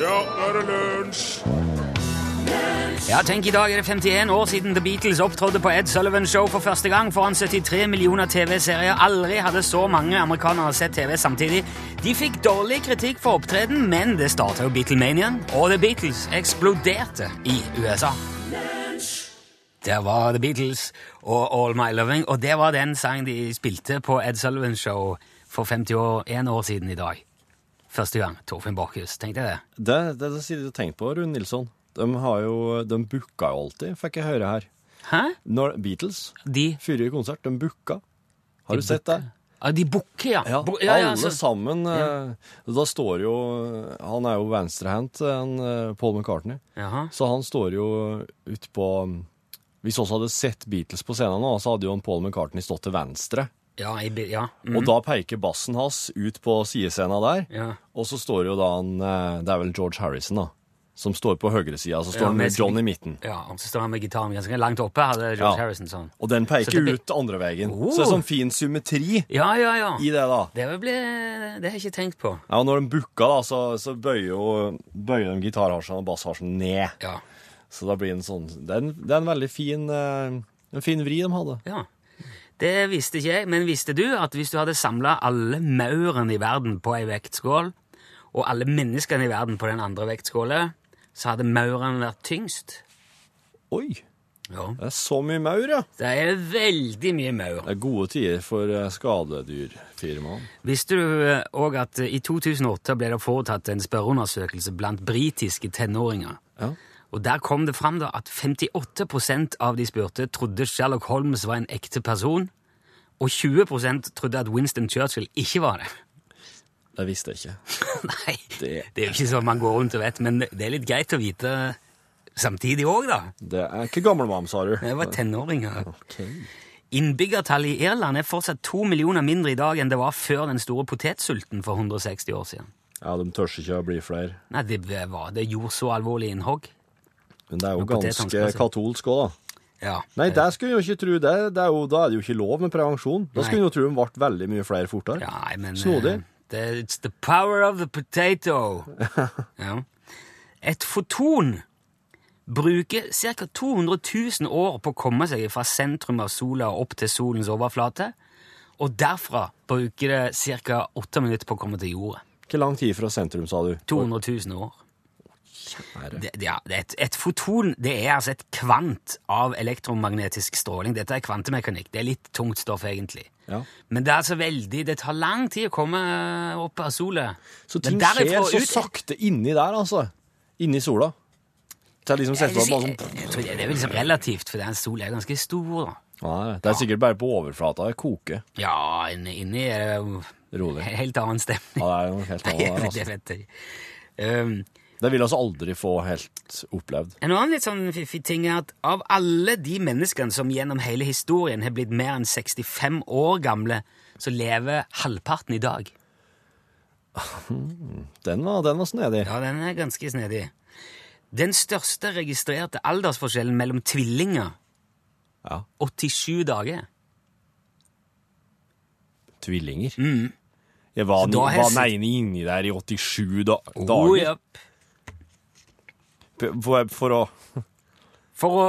Ja, nå er det lunsj! Ja, tenk i dag er det 51 år siden The Beatles opptrådte på Ed Sullivan Show for første gang foran 73 millioner TV-serier. Aldri hadde så mange amerikanere sett TV samtidig. De fikk dårlig kritikk for opptreden, men det starta jo Beatlemanian, og The Beatles eksploderte i USA. Der var The Beatles og All My Loving, og det var den sangen de spilte på Ed Sullivan Show for 51 år siden i dag. Første gang. Torfinn Borchhus. Tenkte jeg det. Det, det, det sier du tenkt på, Rune Nilsson. De har jo, de booka jo alltid, fikk jeg høre her. Hæ? Når Beatles, De forrige konsert, de booka. Har du sett det? Ja, de bukker, ja. Ja, ja, ja, alle altså. sammen. eh, Da står jo Han er jo venstrehendt, han, eh, Paul McCartney. Jaha. Så han står jo utpå Hvis vi også hadde sett Beatles på scenen nå, så hadde jo Paul McCartney stått til venstre. Ja, i, ja. Mm. Og da peker bassen hans ut på sidescena der. ja. Og så står jo da han eh, Det er vel George Harrison, da. Som står på høyresida. Så står Ja, han med John i midten. Ja, og så står han med gitaren ganske langt oppe, hadde George Ja. Harrison sånn. Og den peker så blir- ut andre veien. Oh. Så det er sånn fin symmetri Ja, ja, ja. i det, da. Det, bli, det har jeg ikke tenkt på. Ja, og Når de booker, da, så, så bøyer jo bøyer de gitarharsene og bassharsen ned. Ja. Så da blir det en sånn Det er en, det er en veldig fin eh, En fin vri de hadde. ja. Det visste ikke jeg, men visste du at hvis du hadde samla alle maurene i verden på ei vektskål, og alle menneskene i verden på den andre vektskåla, så hadde maurene vært tyngst? Oi! Ja. Det er så mye maur, ja. Det er veldig mye maur. Det er gode tider for eh, skadedyrfirmaene. Visste du òg at eh, i 2008 ble det foretatt en spørreundersøkelse blant britiske tenåringer? Ja. Og Der kom det fram da at 58% av de spurte trodde Sherlock Holmes var en ekte person, og 20% trodde at Winston Churchill ikke var det. Det visste jeg ikke. Nei, Det- det er jo ikke sånn man går rundt og vet, men det er litt greit å vite samtidig òg, da. Det er ikke gammelmam, sa du. Det var tenåringer. Ok. Innbyggertallet i Irland er fortsatt to millioner mindre i dag enn det var før den store potetsulten for 160 år siden. Ja, de tør ikke å bli flere. Nei, det var det gjorde så alvorlig innhogg. Men det er jo ganske katolsk òg, da. Ja. Nei, det skulle en jo ikke tro. Det, det er jo, da er det jo ikke lov med prevensjon. Da skulle en jo tro de ble veldig mye flere fortere. Ja, nei, men Snodig. eh, It's the power of the potato. ja. Et foton bruker ca. 200 000 år på å komme seg fra sentrum av sola opp til solens overflate, og derfra bruker det ca. 8 minutter på å komme til jorda. Hvor lang tid fra sentrum, sa du? 200 000 år. Det, det, ja, det er et, et foton det er altså et kvant av elektromagnetisk stråling. Dette er kvantemekanikk. Det er litt tungt stoff, egentlig. Ja. Men det er altså veldig, det tar lang tid å komme opp av sola. Så ting skjer så ut- sakte inni der, altså. Inni sola. Det liksom Jeg, jeg, sånn jeg tror det er vel liksom relativt, for den sola er ganske stor. Ja, Det er sikkert bare på overflata. Det koker Ja, inni, inni er det jo rolig. helt annen stemning. Ja, det er jo helt annen der, altså. det vet jeg. Um, Det vil altså aldri få helt opplevd. En annen litt sånn fiffig ting er at av alle de menneskene som gjennom hele historien har blitt mer enn 65 år gamle, så lever halvparten i dag. Den var, den var snedig. Ja, den er ganske snedig. Den største registrerte aldersforskjellen mellom tvillinger Ja. 87 dager. Tvillinger. Mm. Jeg var, var den ene inni der i 87 da, Oh, dager. ja. P- For, for å For å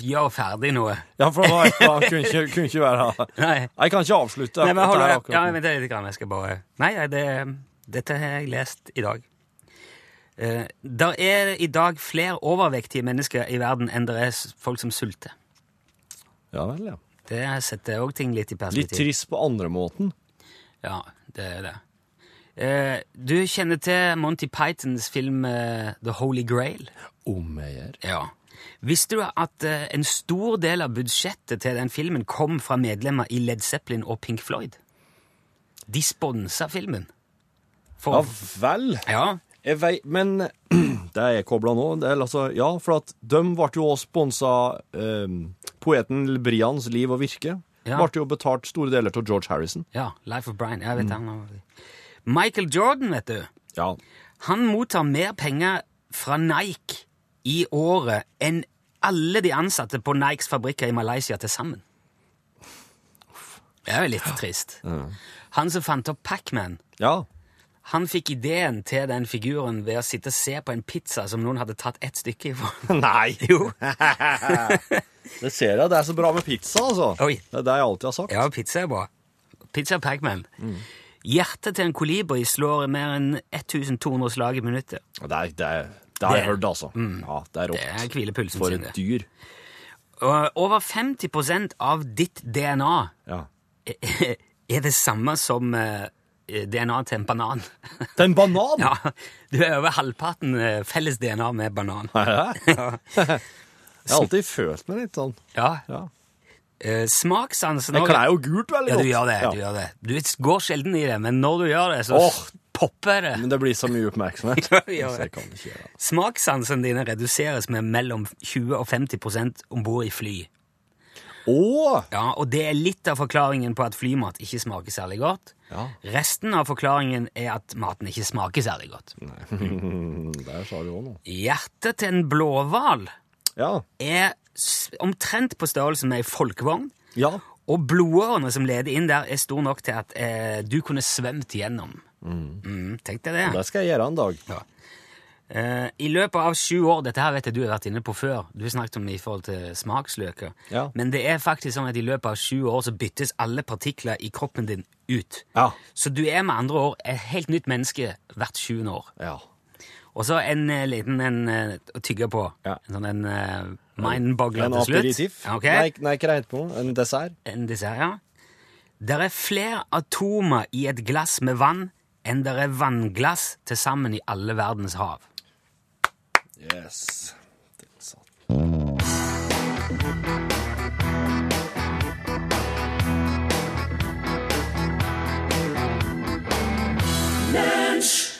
gjøre ferdig noe. Ja, for å, ja, kunne, ikke, kunne ikke være her. Nei, Jeg kan ikke avslutte. Nei men hold her ja, vent litt, grann, jeg skal bare nei, det, dette har jeg lest i dag. Uh, der er i dag flere overvektige mennesker i verden enn det er folk som sulter. Ja vel, ja. Det setter òg ting litt i perspektiv. Litt trist på andre måten. Ja, det er det. Eh, du kjenner til Monty Pythons film eh, The Holy Grail? Om jeg gjør. Ja. Visste du at eh, en stor del av budsjettet til den filmen kom fra medlemmer i Led Zeppelin og Pink Floyd? De sponsa filmen. For, Ja vel. ja. Jeg vei, men det er kobla nå. Det er altså, ja, for at de ble jo også sponsa eh, Poeten Brians liv og virke. Ja. Ble jo betalt store deler av George Harrison. ja, Life of Brian. Jeg vet han. Michael Jordan, vet du. Ja. Han mottar mer penger fra Nike i året enn alle de ansatte på Nikes fabrikker i Malaysia til sammen. Det er jo litt trist. Han som fant opp Pac-Man, Ja. Han fikk ideen til den figuren ved å sitte og se på en pizza som noen hadde tatt ett stykke ifra. Nei! Jo. Det ser jeg. Det er så bra med pizza, altså. Oi. Det er det jeg alltid har sagt. Ja, pizza er bra. Pizza Pac-Man. Hjertet til en kolibri slår mer enn 1200 slag i minuttet. Det, er, det, er, det har jeg hørt, altså. Ja, det er Det er rått. hvilepulsen For et dyr. Over 50% av ditt DNA Ja. er det samme som eh, DNA til en banan. Er en banan! Ja, du er over halvparten eh, felles DNA med banan. Er det? Ja. Jeg har alltid følt meg litt sånn. ja. Ja. Eh, Smakssansen Jeg kler jo gult veldig Ja, godt. du gjør det. Ja. Du gjør det. Du går sjelden i det, men når du gjør det, så oh, popper det. Men det blir så mye oppmerksomhet. Ja, ja, ja. Smakssansen dine reduseres med mellom 20 og 50% om bord i fly. Åh! Ja, og det er litt av forklaringen på at flymat ikke smaker særlig godt. Ja. Resten av forklaringen er at maten ikke smaker særlig godt. Der sa du òg noe. Hjertet til en blåhval Ja. er omtrent på størrelse med ei folkevogn, Ja. og blodårene som leder inn der, er stor nok til at eh, du kunne svømt gjennom. Mm, tenk deg det. Det skal jeg gjøre en dag. Ja. Eh, I løpet av sju år Dette her vet jeg du har vært inne på før. Du har snakket om det i forhold til smaksløker. Ja. Men det er faktisk sånn at i løpet av sju år så byttes alle partikler i kroppen din ut. Ja. Så du er med andre ord et helt nytt menneske hvert sjuende år. Ja. Og så en eh, liten en eh, å tygge på. Ja. En sånn en mindbogler til slutt. aperitif? Ja, ok. Nei, nei, hva heter det på? En dessert? En dessert, ja. Der er flere atomer i et glass med vann enn der er vannglass til sammen i alle verdens hav. Yes. Det er sant.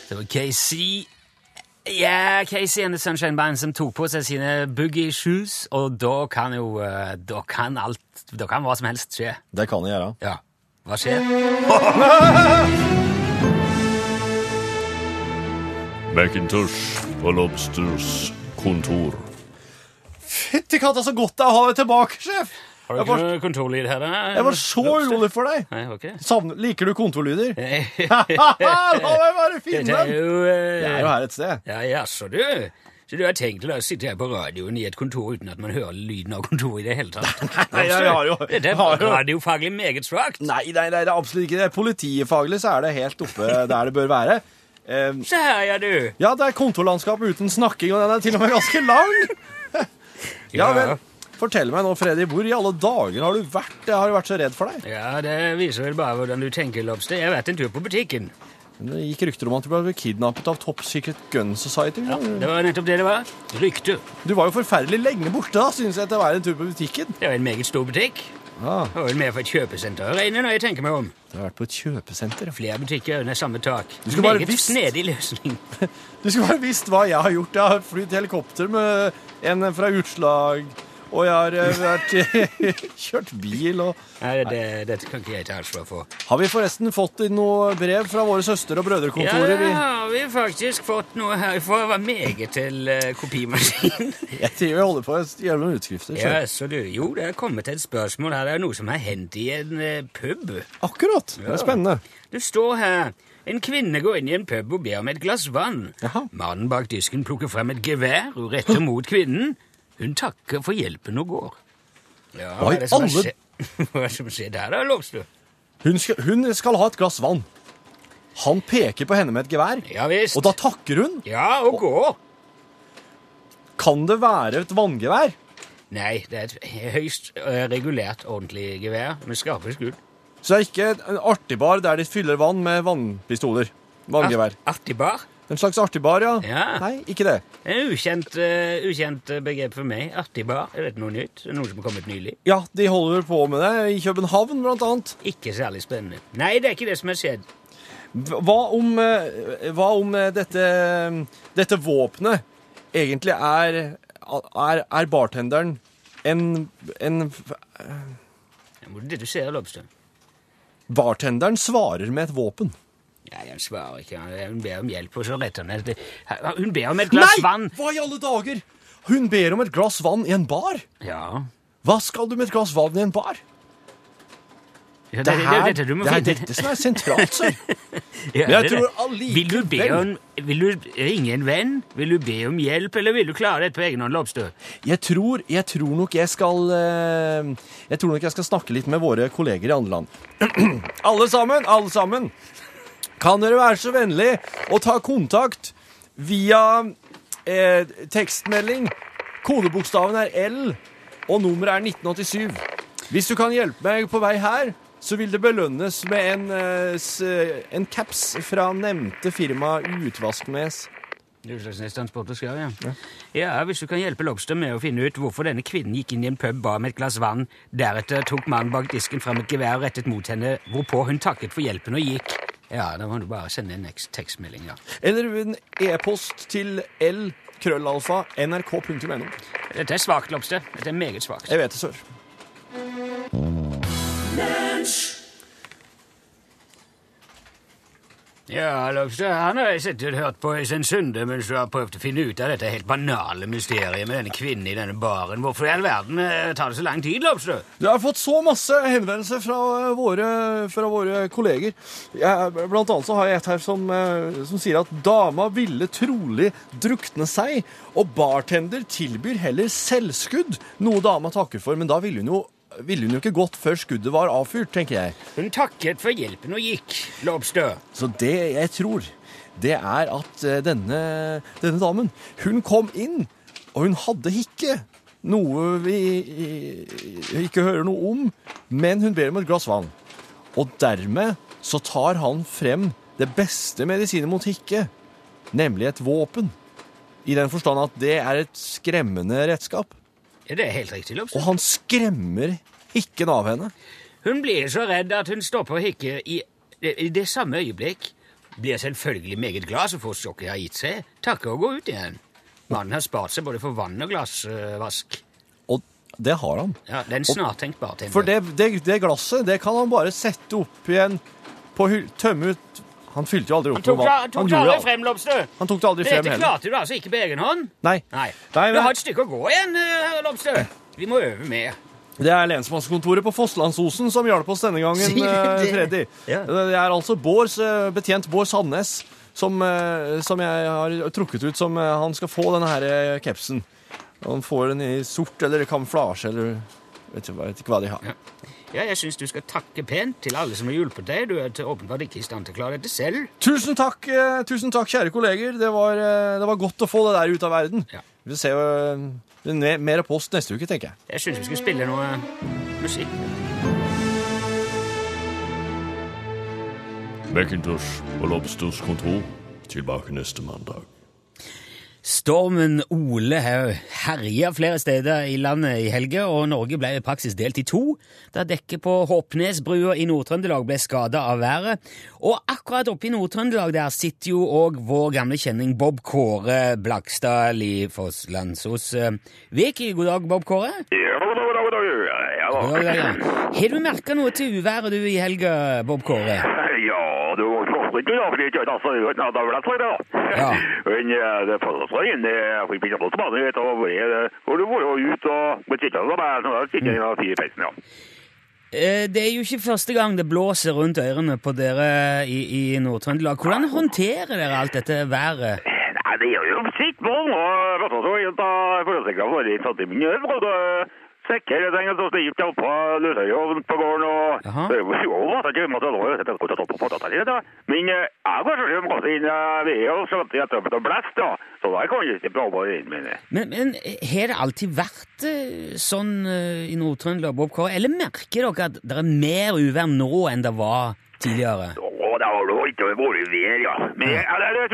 Det var Casey Ja, Casey and the Sunshine Band som tok på seg sine boogie shoes, og da kan jo eh, Da kan alt Da kan hva som helst skje. Det kan jeg gjøre. Ja. Hva skjer? Macintosh på Lobsters kontor. Fytti katta, så godt det er å ha deg tilbake, sjef! Har du var, noe kontorlyd her? da? jeg var så urolig for deg. Nei, okay. Savner, liker du kontorlyder? La meg bare finne den! eh, Jeg er jo her et sted. Ja, jaså, du. Så du har tenkt å sitte her på radioen i et kontor uten at man hører lyden av kontoret i det hele tatt? Nei, jeg har jo- Det er radiofaglig meget svakt. Nei, nei, nei, det er absolutt ikke det. Politifaglig så er det helt oppe der det bør være. Um, Se her, ja, du. ja, det er kontorlandskap uten snakking, og den er til og med ganske lang. Ja vel. Fortell meg nå, Freddy, hvor i alle dager har du vært? Jeg har jo vært så redd for deg. Ja, det viser vel bare hvordan du tenker, Lobster. Jeg har vært en tur på butikken. Det gikk rykter om at du ble kidnappet av Top Secret Gun Society. Ja, Det var nettopp det det var. Rykte. Du var jo forferdelig lenge borte, da, synes jeg, til å være en tur på butikken. Det var en meget stor butikk. Ja, Det var vel mer for et kjøpesenter å regne når jeg tenker meg om. Du har vært på et kjøpesenter. Flere butikker under samme tak. Du skulle bare visst. snedig løsning. Du skulle bare visst hva jeg har gjort. Jeg har flydd helikopter med en fra utslag, og jeg har eh, vært, kjørt bil, og... Nei, det, dette kan ikke jeg ta ansvar for. Har vi forresten fått noe brev fra våre søster- og Ja, brødrekontorer? det Vi- har vi faktisk fått noe her. For Det var meget til kopimaskinen. Jeg tror vi holder på å gjøre noen utskrifter. så- ja, så du, jo, det er kommet et spørsmål her. Det er noe som har hendt i en eh, pub. Akkurat. Det er spennende. Det står her En kvinne går inn i en pub og ber om et glass vann. Jaha. Mannen bak disken plukker frem et gevær og retter mot kvinnen. Hun takker for hjelpen og går. Ja, Hva er det som alle- Hva er det som skjer der, da, Lobster? Hun skal, hun skal ha et glass vann. Han peker på henne med et gevær, Ja visst. og da takker hun. Ja, og går. Kan det være et vanngevær? Nei, det er et høyst regulert, ordentlig gevær med skarpe skudd. Så det er ikke en artig bar der de fyller vann med vannpistoler. Vanngevær. Art- Artig bar. En slags artig bar, ja. Ja. Nei, ikke det. Er ukjent, uh, ukjent eh, begrep for meg. Artig bar. Er dette noe nytt? Noe som er kommet nylig? Ja, de holder på med det i København, blant annet. Ikke særlig spennende. Nei, det er ikke det som har skjedd. Hva om, eh, hva om eh, dette, dette våpenet egentlig er, er, er bartenderen en, en det du ser, Lobster? Bartenderen svarer med et våpen. Nei, Hun svarer ikke. Hun ber om hjelp, og så retter hun det. Hun ber om et glass vann. Hva i alle dager? Hun ber om et glass vann i en bar. Ja. Hva skal du med et glass vann i en bar? Ja, det- det, det- her, det- du må det er dette som er sentralt, sir. Ja, Men jeg tror allikevel- Vil du be om Vil du ringe en venn? Vil du be om hjelp, eller vil du klare dette på egen hånd, Lobstø? Jeg tror, jeg tror nok jeg skal eh, Jeg tror nok jeg skal snakke litt med våre kolleger i andre land. alle sammen, alle sammen! Kan dere være så vennlig å ta kontakt via eh, tekstmelding? Kodebokstaven er L, og nummeret er 1987. Hvis du kan hjelpe meg på vei her, så vil det belønnes med en, eh, en caps fra nevnte firma Utvasknes. Utslagsnes ja. ja. ja. Hvis du kan hjelpe Lobster med å finne ut hvorfor denne kvinnen gikk inn i en pub, ba om et glass vann, deretter tok mannen bak disken fram et gevær og rettet mot henne, hvorpå hun takket for hjelpen og gikk. Ja, da må du bare sende en tekstmelding, ja. Eller en e-post til l krøllalfa nrk.no. Dette er svakt, Lopste. Dette er meget svakt. Jeg vet det, sør. Ja, Lobster, han har jeg sittet hørt på i sin synde mens du har prøvd å finne ut av dette helt banale mysteriet med denne kvinnen i denne baren. Hvorfor i all verden eh, tar det så lang tid, Lobster? Du har fått så masse henvendelser fra eh, våre, fra våre kolleger. Jeg, blant annet så har jeg et her som, eh, som sier at dama ville trolig drukne seg, og bartender tilbyr heller selvskudd, noe dama takker for. Men da ville hun jo, ville hun jo ikke gått før skuddet var avfyrt, tenker jeg. Hun takket for hjelpen og gikk, Lobstø. Så det jeg tror, det er at eh, denne, denne damen, hun kom inn, og hun hadde hikke. Noe vi ikke hører noe om, men hun ber om et glass vann. Og dermed så tar han frem det beste medisinet mot hikke, nemlig et våpen. I den forstand at det er et skremmende redskap. Det er helt riktig, Lobster. Og han skremmer hikken av henne. Hun blir så redd at hun stopper å hikke i, i det samme øyeblikk. Blir selvfølgelig meget glad så fort sjokket har gitt seg, takker og går ut igjen. Mannen har spart seg både for vann og glassvask. Og det har han. Ja, Den en snartenkt bartender. For det, det, det glasset det kan han bare sette opp igjen på tømme ut Han fylte jo aldri opp Han tok, noe det- vann. tok det aldri frem, Lobster. Han tok det aldri frem heller. Dette klarte du altså ikke på egen hånd. Nei. Nei. Nei, Du har et stykke å gå igjen, eh, Lobster. Vi må øve mer. Det er lensmannskontoret på Fosslandsosen som hjalp oss denne gangen, eh, det? Freddy. Ja. Det er altså Bårds, eh, betjent Bård Sandnes som, som jeg har trukket ut som han skal få denne her kapsen. Han får den i sort eller kamuflasje eller vet ikke, vet ikke hva de har. Ja. Ja, jeg syns du skal takke pent til alle som har hjulpet deg. Du er til- åpenbart ikke i stand til å klare dette selv. Tusen takk, eh, tusen takk, kjære kolleger. Det var, eh, det var godt å få det der ut av verden. Ja. Vi ser jo eh, mer- mer post neste uke, tenker jeg. Jeg syns vi skal spille noe musikk. Macintosh og Lobsters kontor tilbake neste mandag. Stormen Ole har herja flere steder i landet i helga, og Norge ble i praksis delt i to, da dekket på Håpnesbrua i Nord-Trøndelag ble skada av været. Og akkurat oppe i Nord-Trøndelag der sitter jo òg vår gamle kjenning Bob Kåre Blakstad i Fosslandsos. Viki. god dag, Bob Kåre. Ja, god dag, god dag, god dag. Ja, God dag, ja. Har du merka noe til uværet du i helga, Bob Kåre? Altså, det da. Ja. Men eh, det føles så inn, jeg fikk begynne på tilbake, vet du, og du var jo ut og betittet, så bare, så da sitter jeg i peisen, ja. Eh, Det er jo ikke første gang det blåser rundt ørene på dere i, i Nord-Trøndelag. Hvordan håndterer dere alt dette været? Nei, det gjør jo sitt på, og vet du, for litt i min øl, og Sekker, jeg tenker, så stilt jeg opp på løsøyovn på gården, og at jeg å da. Men eh, jeg var så slem godt inn eh, og så at jeg tror det blest da, så da kan jeg ikke prøve med. Men, men har det alltid vært eh, sånn i Nord-Trøndelag, Bob Kåre? Eller merker dere at det er mer uvær nå enn det var tidligere? Å, det har jo ikke vært vær, ja. Men jeg, jeg, jeg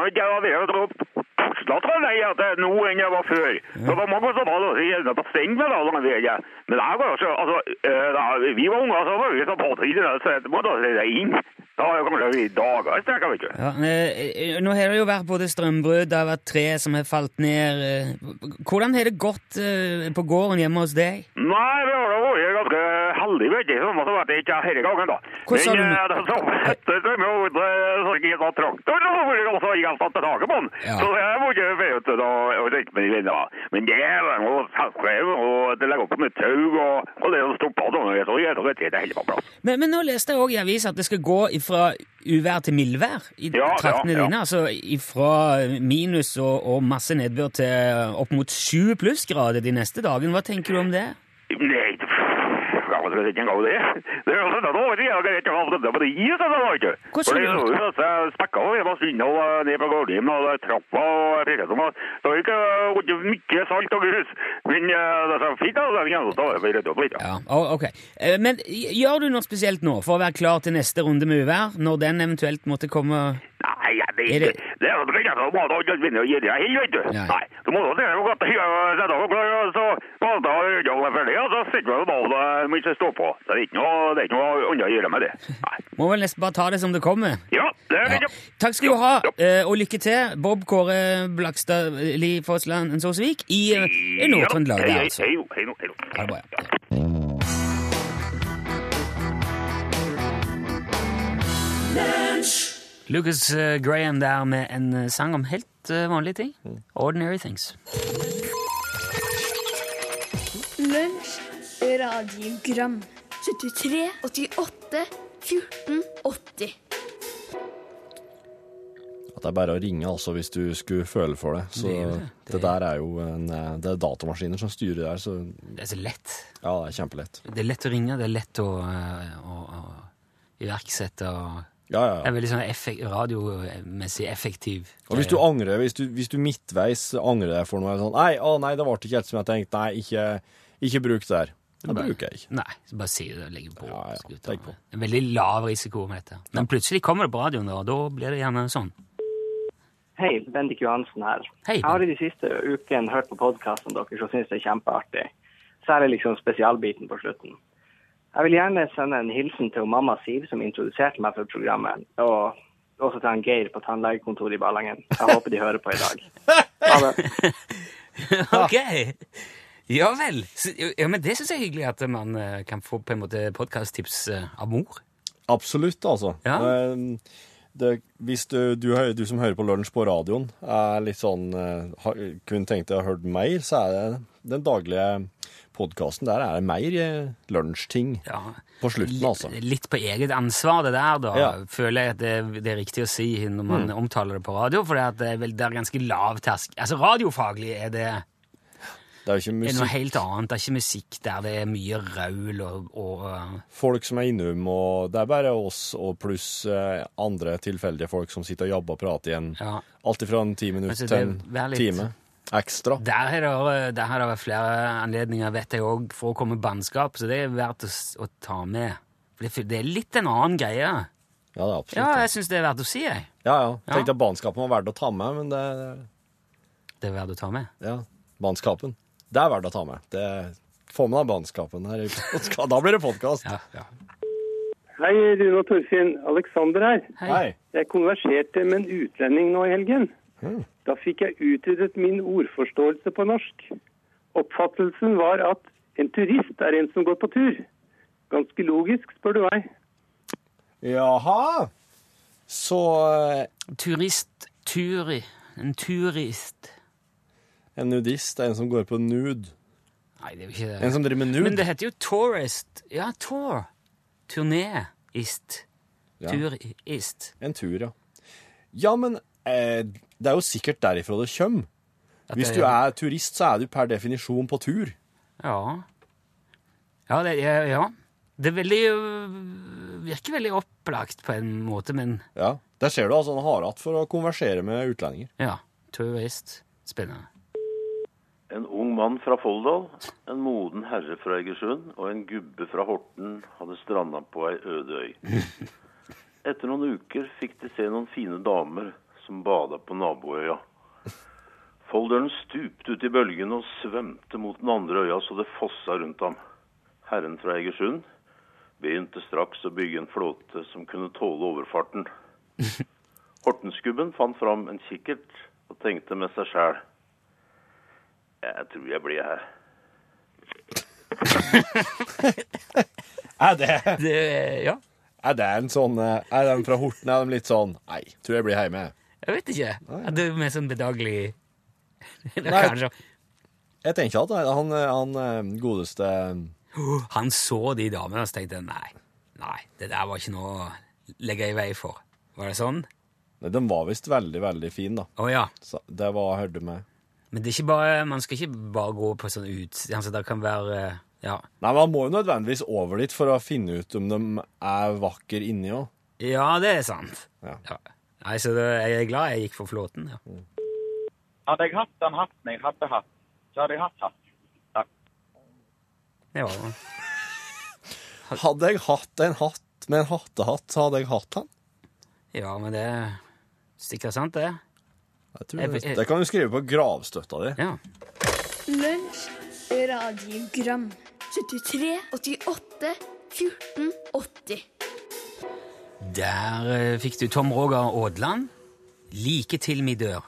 jeg ikke jeg var ved tror jeg det er nå enn jeg var før. Det var mange som var så gjerne på steng med da, veien. Men det var jo altså, eh, da vi var unge, så var vi så på tiden, så det måtte jeg si inn. Da har jo kanskje i dager, strekker, vet du. Ja, men, nå har det jo vært både strømbrudd, det har vært tre som har falt ned. eh. Hvordan har det gått eh, på gården hjemme hos deg? Nei, det har da vært ganske veldig veldig sånn at det jeg ikke denne gangen, da. Hvordan Men eh, det så hette det med å så jeg sånn traktor, og så var jeg helt tatt taket på den. Ja. Så jeg må ikke være ute da og tenke med de vennene. Men det er jo saltskrev, og det legger opp med tau, og, og det stoppa sånn, og så gjør det og helt på plass. Men, men nå leste jeg òg i avisa at det skal gå fra uvær til mildvær i Ja, traktene ja. dine. Altså fra minus og, og masse nedbør til opp mot sju plussgrader de neste dagene. Hva tenker du om det? Nei, er det. Det er jo sånn vet jeg jeg ikke det det is, det var ikke. For det du? er jo så spekka og jeg var og ned på gårdhjem og trappa og fikk det var ikke mye salt og grus. Men eh, det er fint da, det er eneste av det, for rett. Ja, ok. Eh, Men gjør du noe spesielt nå for å være klar til neste runde med uvær, når den eventuelt måtte komme? Nei, er det- ikke. Det er jo ikke så må ikke begynne å gi deg helt, vet du. Nei. Du må jo godt ja, sette av klar, og så valgte jeg å gjøre det ferdig, ja, da sitter vi og da må ikke stå på. Det er ikke noe, det er ikke noe annet å gjøre med det. Nei. Må vel nesten bare ta det som det kommer. Ja, det er Ja. Takk skal du ha, eh, og lykke til, Bob Kåre Blakstad Li Fossland Såsvik i eh, i Nord-Trøndelag. Hei, hei, altså. hei, hei, hei. Ha det bra. ja. Lucas eh, Graham der med en sang om helt vanlige ting. Ordinary things. Radiogram 73, 88, 14, 80 At det er bare å ringe, altså, hvis du skulle føle for det. Så Det er det, det. Det- der er jo en eh, Det er datamaskiner som styrer der, så Det er så lett. ja, det er kjempelett. Det er lett å ringe, det er lett å, eh, å, å iverksette. og Ja, ja, Det er veldig sånn effekt, radiomessig effektiv. Og hvis du angrer, hvis du, hvis du midtveis angrer deg for noe sånn Nei, å nei, det ble ikke helt som jeg tenkte. Nei, ikke, ikke bruk det der. Det Bare- bruker jeg ikke. Nei, så bare si det og legger på. Ja, ja, legg på. En veldig lav risiko vet jeg. Men plutselig kommer det på radioen, og da blir det gjerne sånn. Hei, Bendik Johansen her. Hei, Jeg har i de siste ukene hørt på podkasten deres og syns det er kjempeartig. Særlig liksom spesialbiten på slutten. Jeg vil gjerne sende en hilsen til mamma Siv, som introduserte meg for programmet, og også til han Geir på tannlegekontoret i Ballangen. Jeg håper de hører på i dag. Ha det. ok! Ja vel. Ja, men det syns jeg er hyggelig at man eh, kan få på en måte podkasttips av mor. Absolutt, altså. Ja. Eh, Det, hvis du, du, du som hører på lunsj på radioen, er litt sånn kun tenkte jeg tenkt deg å ha hørt mer, så er det den daglige podkasten. Der er det mer eh, lunsjting Ja. på slutten, altså. Litt på eget ansvar, det der, da. Ja. Føler jeg at det, det er riktig å si når man Mm. omtaler det på radio, for det, er vel, det er ganske lav tersk. Altså, radiofaglig er det Det er er noe helt annet. Det er ikke musikk der det er mye raul og, og uh, Folk som er innom, og det er bare oss og pluss eh, andre tilfeldige folk som sitter og jobber og prater igjen. Ja. Alt ifra en ti minutter Altså, til en litt- time ekstra. Der har det, vært- flere anledninger, vet jeg òg, for å komme med bannskap, så det er verdt å, å ta med. For det, er litt en annen greie. Ja, det er absolutt Ja, jeg syns det er verdt å si, jeg. Ja, ja. Ja. Tenkte at banskapen var verdt å ta med, men det Det er verdt å ta med. Ja, banskapen. Det er verdt å ta med. Det, få med deg bannskapen her. Da blir det podkast. Ja, ja. Hei, Rune og Torfinn. Alexander her. Hei. Jeg konverserte med en utlending nå i helgen. Da fikk jeg utvidet min ordforståelse på norsk. Oppfattelsen var at en turist er en som går på tur. Ganske logisk, spør du meg. Jaha. Så eh, Turist, turi, en turist. En nudist er en som går på nude. Nei, det er jo ikke det. En som driver med nude. Men det heter jo tourist. Ja, tour. Turnéist. Ja. Turist. En tur, ja. Ja, men eh, det er jo sikkert derifra det kommer. Hvis du er turist, så er du per definisjon på tur. Ja. Ja, det, ja, ja. Det veldig Virker veldig opplagt på en måte, men Ja. Der ser du altså han har hatt for å konversere med utlendinger. ja. Turist. Spennende. En ung mann fra Folldal, en moden herre fra Egersund og en gubbe fra Horten hadde stranda på ei øde øy. Etter noen uker fikk de se noen fine damer som bada på naboøya. Folderen stupte ut i bølgene og svømte mot den andre øya så det fossa rundt ham. Herren fra Egersund begynte straks å bygge en flåte som kunne tåle overfarten. Hortensgubben fant fram en kikkert og tenkte med seg sjæl. Jeg tror jeg blir her. Er det, Det, ja, er det en sånn eh, Er de fra Horten? Er de litt sånn Nei, tror jeg blir hjemme. jeg vet ikke. Er det med mer sånn bedagelig Nei. kanskje Jeg tenker at han, han eh, godeste Han så de damene og så tenkte nei, nei, det der var ikke noe å legge i vei for. Var det sånn? Nei, De var visst veldig, veldig fine, da. Oh, ja. Så det var jeg hørte med. Men det er ikke bare, man skal ikke bare gå på sånn ut... Altså, det kan være Ja. Nei, Man må jo nødvendigvis over dit for å finne ut om de er vakre inni òg. Ja, det er sant. Ja. Nei, så det, jeg er glad jeg gikk for flåten. Ja. Hadde jeg hatt den hatten jeg hadde hatt, så hadde jeg hatt hatt. ja. Hadde jeg hatt en hatt med en hattehatt, så hadde jeg hatt han. ja, men det er sikkert sant, det. Jeg tror Jeg- det, jeg- det kan du skrive på gravstøtta di. Ja. Lunsj, radiogram 73, 88, 14, 80 Der eh, fikk du Tom Roger Aadland. Like til mi dør.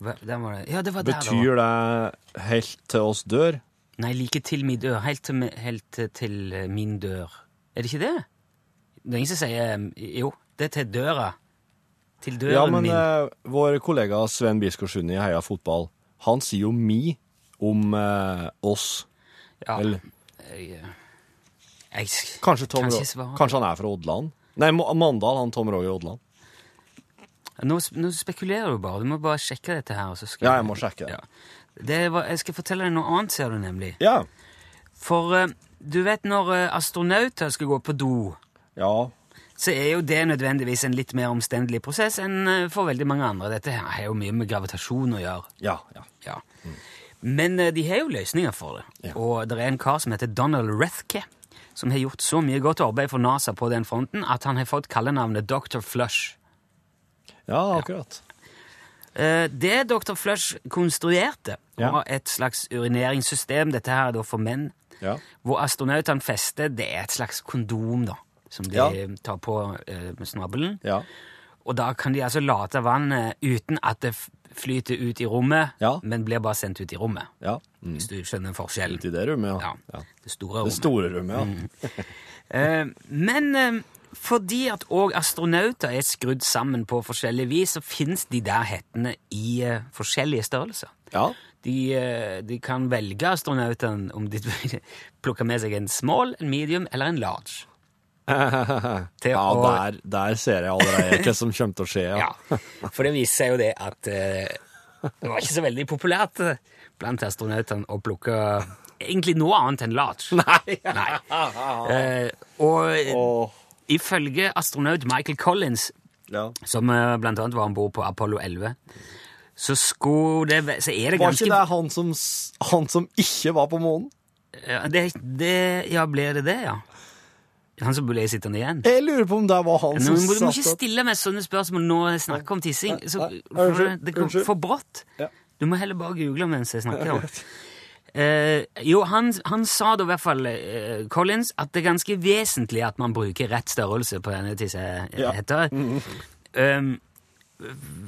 Hva, der var det. Ja, det var der. Betyr det helt til oss dør? Nei, like til mi dør. Helt til, helt til eh, min dør. Er det ikke det? Det er ingen som sier eh, Jo, det er til døra. Til døren Ja, men min. eh, vår kollega Sven Biskår Sunde i Heia Fotball, han sier jo mi om eh, oss. ja, Vel, jeg, eh, jeg kanskje, Tom, kan ikke svare. kanskje han er fra Odland? Nei, Mandal, han Tom Roger Odland. Nå, nå spekulerer du bare. Du må bare sjekke dette her. Ja, jeg må sjekke det. Ja. Det var, jeg skal fortelle deg noe annet, ser du nemlig. Ja. For eh, du vet når eh, astronauter skal gå på do, Ja. Så er jo det nødvendigvis en litt mer omstendelig prosess enn eh, for veldig mange andre. Dette her har jo mye med gravitasjon å gjøre. Ja. ja. Ja. Men eh, de har jo løsninger for det. Ja. Og det er en kar som heter Donald Rethke, som har gjort så mye godt arbeid for NASA på den fronten at han har fått kallenavnet Dr. Flush. Ja, akkurat. Ja. Det Dr. Flush konstruerte, var et slags urineringssystem, dette her er da for menn, Ja. hvor astronautene fester, det er et slags kondom da, som de Ja. tar på eh, med snabelen. Ja. Og da kan de altså late vannet uten at det flyter ut i rommet, Ja. men blir bare sendt ut i rommet. ja. Mm. Hvis du skjønner forskjellen. Ut i det rommet, ja. Ja, det store rommet. Det store rommet, ja. Eh, men eh, fordi at òg astronauter er skrudd sammen på forskjellig vis, så fins de der hettene i eh, forskjellige størrelser. Ja. De, eh, de kan velge astronautene om de vil plukke med seg en small, en medium eller en large. Til ja, å- der, der ser jeg allerede hva som kommer til å skje. Ja. Ja, For det viser seg jo det at uh, det var ikke så veldig populært eh, blant astronautene å plukke egentlig noe annet enn large. Nei. Eh, og oh. Ifølge astronaut Michael Collins, ja. som uh, blant annet var om bord på Apollo 11, så, skulle det, så er det Var ganske ikke det han som, han som ikke var på månen? Ja, det, det, ja, ble det det, ja? Han som ble sittende igjen? Jeg lurer på om det var han Nå, som du må ikke stille meg sånne spørsmål når jeg snakker om tissing. Så, for det går for brått. Du må heller bare google mens jeg snakker. om. Uh, jo, han, han sa da i hvert fall, uh, Collins, at det er ganske vesentlig at man bruker rett størrelse på denne tissehetta. Um,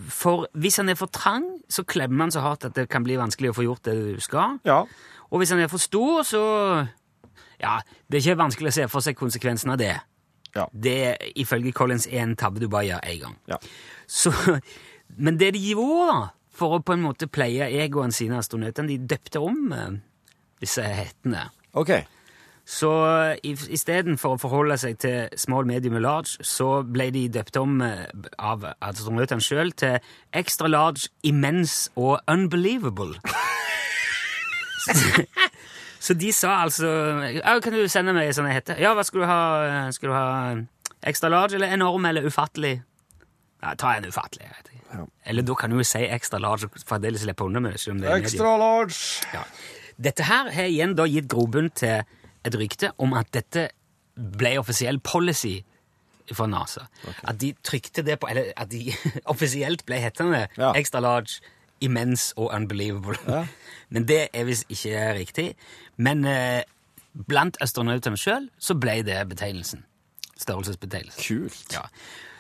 for hvis han er for trang, så klemmer han så hardt at det kan bli vanskelig å få gjort det du skal. Ja. Og hvis han er for stor, så Ja, det er ikke vanskelig å se for seg konsekvensen av det. Ja. Det er ifølge Collins én en tabbe du bare gjør én gang. Ja. Så, men det de gjorde, da, for å på en måte pleie egoen sine astronautene, de døpte om eh, disse hettene. Okay. Så istedenfor å forholde seg til small, medium og large, så ble de døpt om eh, av astronautene sjøl til extra large, immense og unbelievable. Så de sa altså ja, 'Kan du sende meg sånn jeg heter?' 'Ja, hva skal du ha? Skal du ha extra large eller enorm eller ufattelig?' Ja, ta en ufattelig. Jeg vet ikke. Ja. Eller da kan du jo si extra large og fremdeles slippe unna med det. det. Extra large. Ja. Dette her har igjen da gitt grobunn til et rykte om at dette ble offisiell policy for NASA. At de trykte det på, eller at de offisielt ble hettende Ja. extra large, immense og unbelievable. Ja. Men det er visst ikke riktig. Men eh, blant astronautene sjøl så ble det betegnelsen. Størrelsesbetegnelsen. Kult. Ja.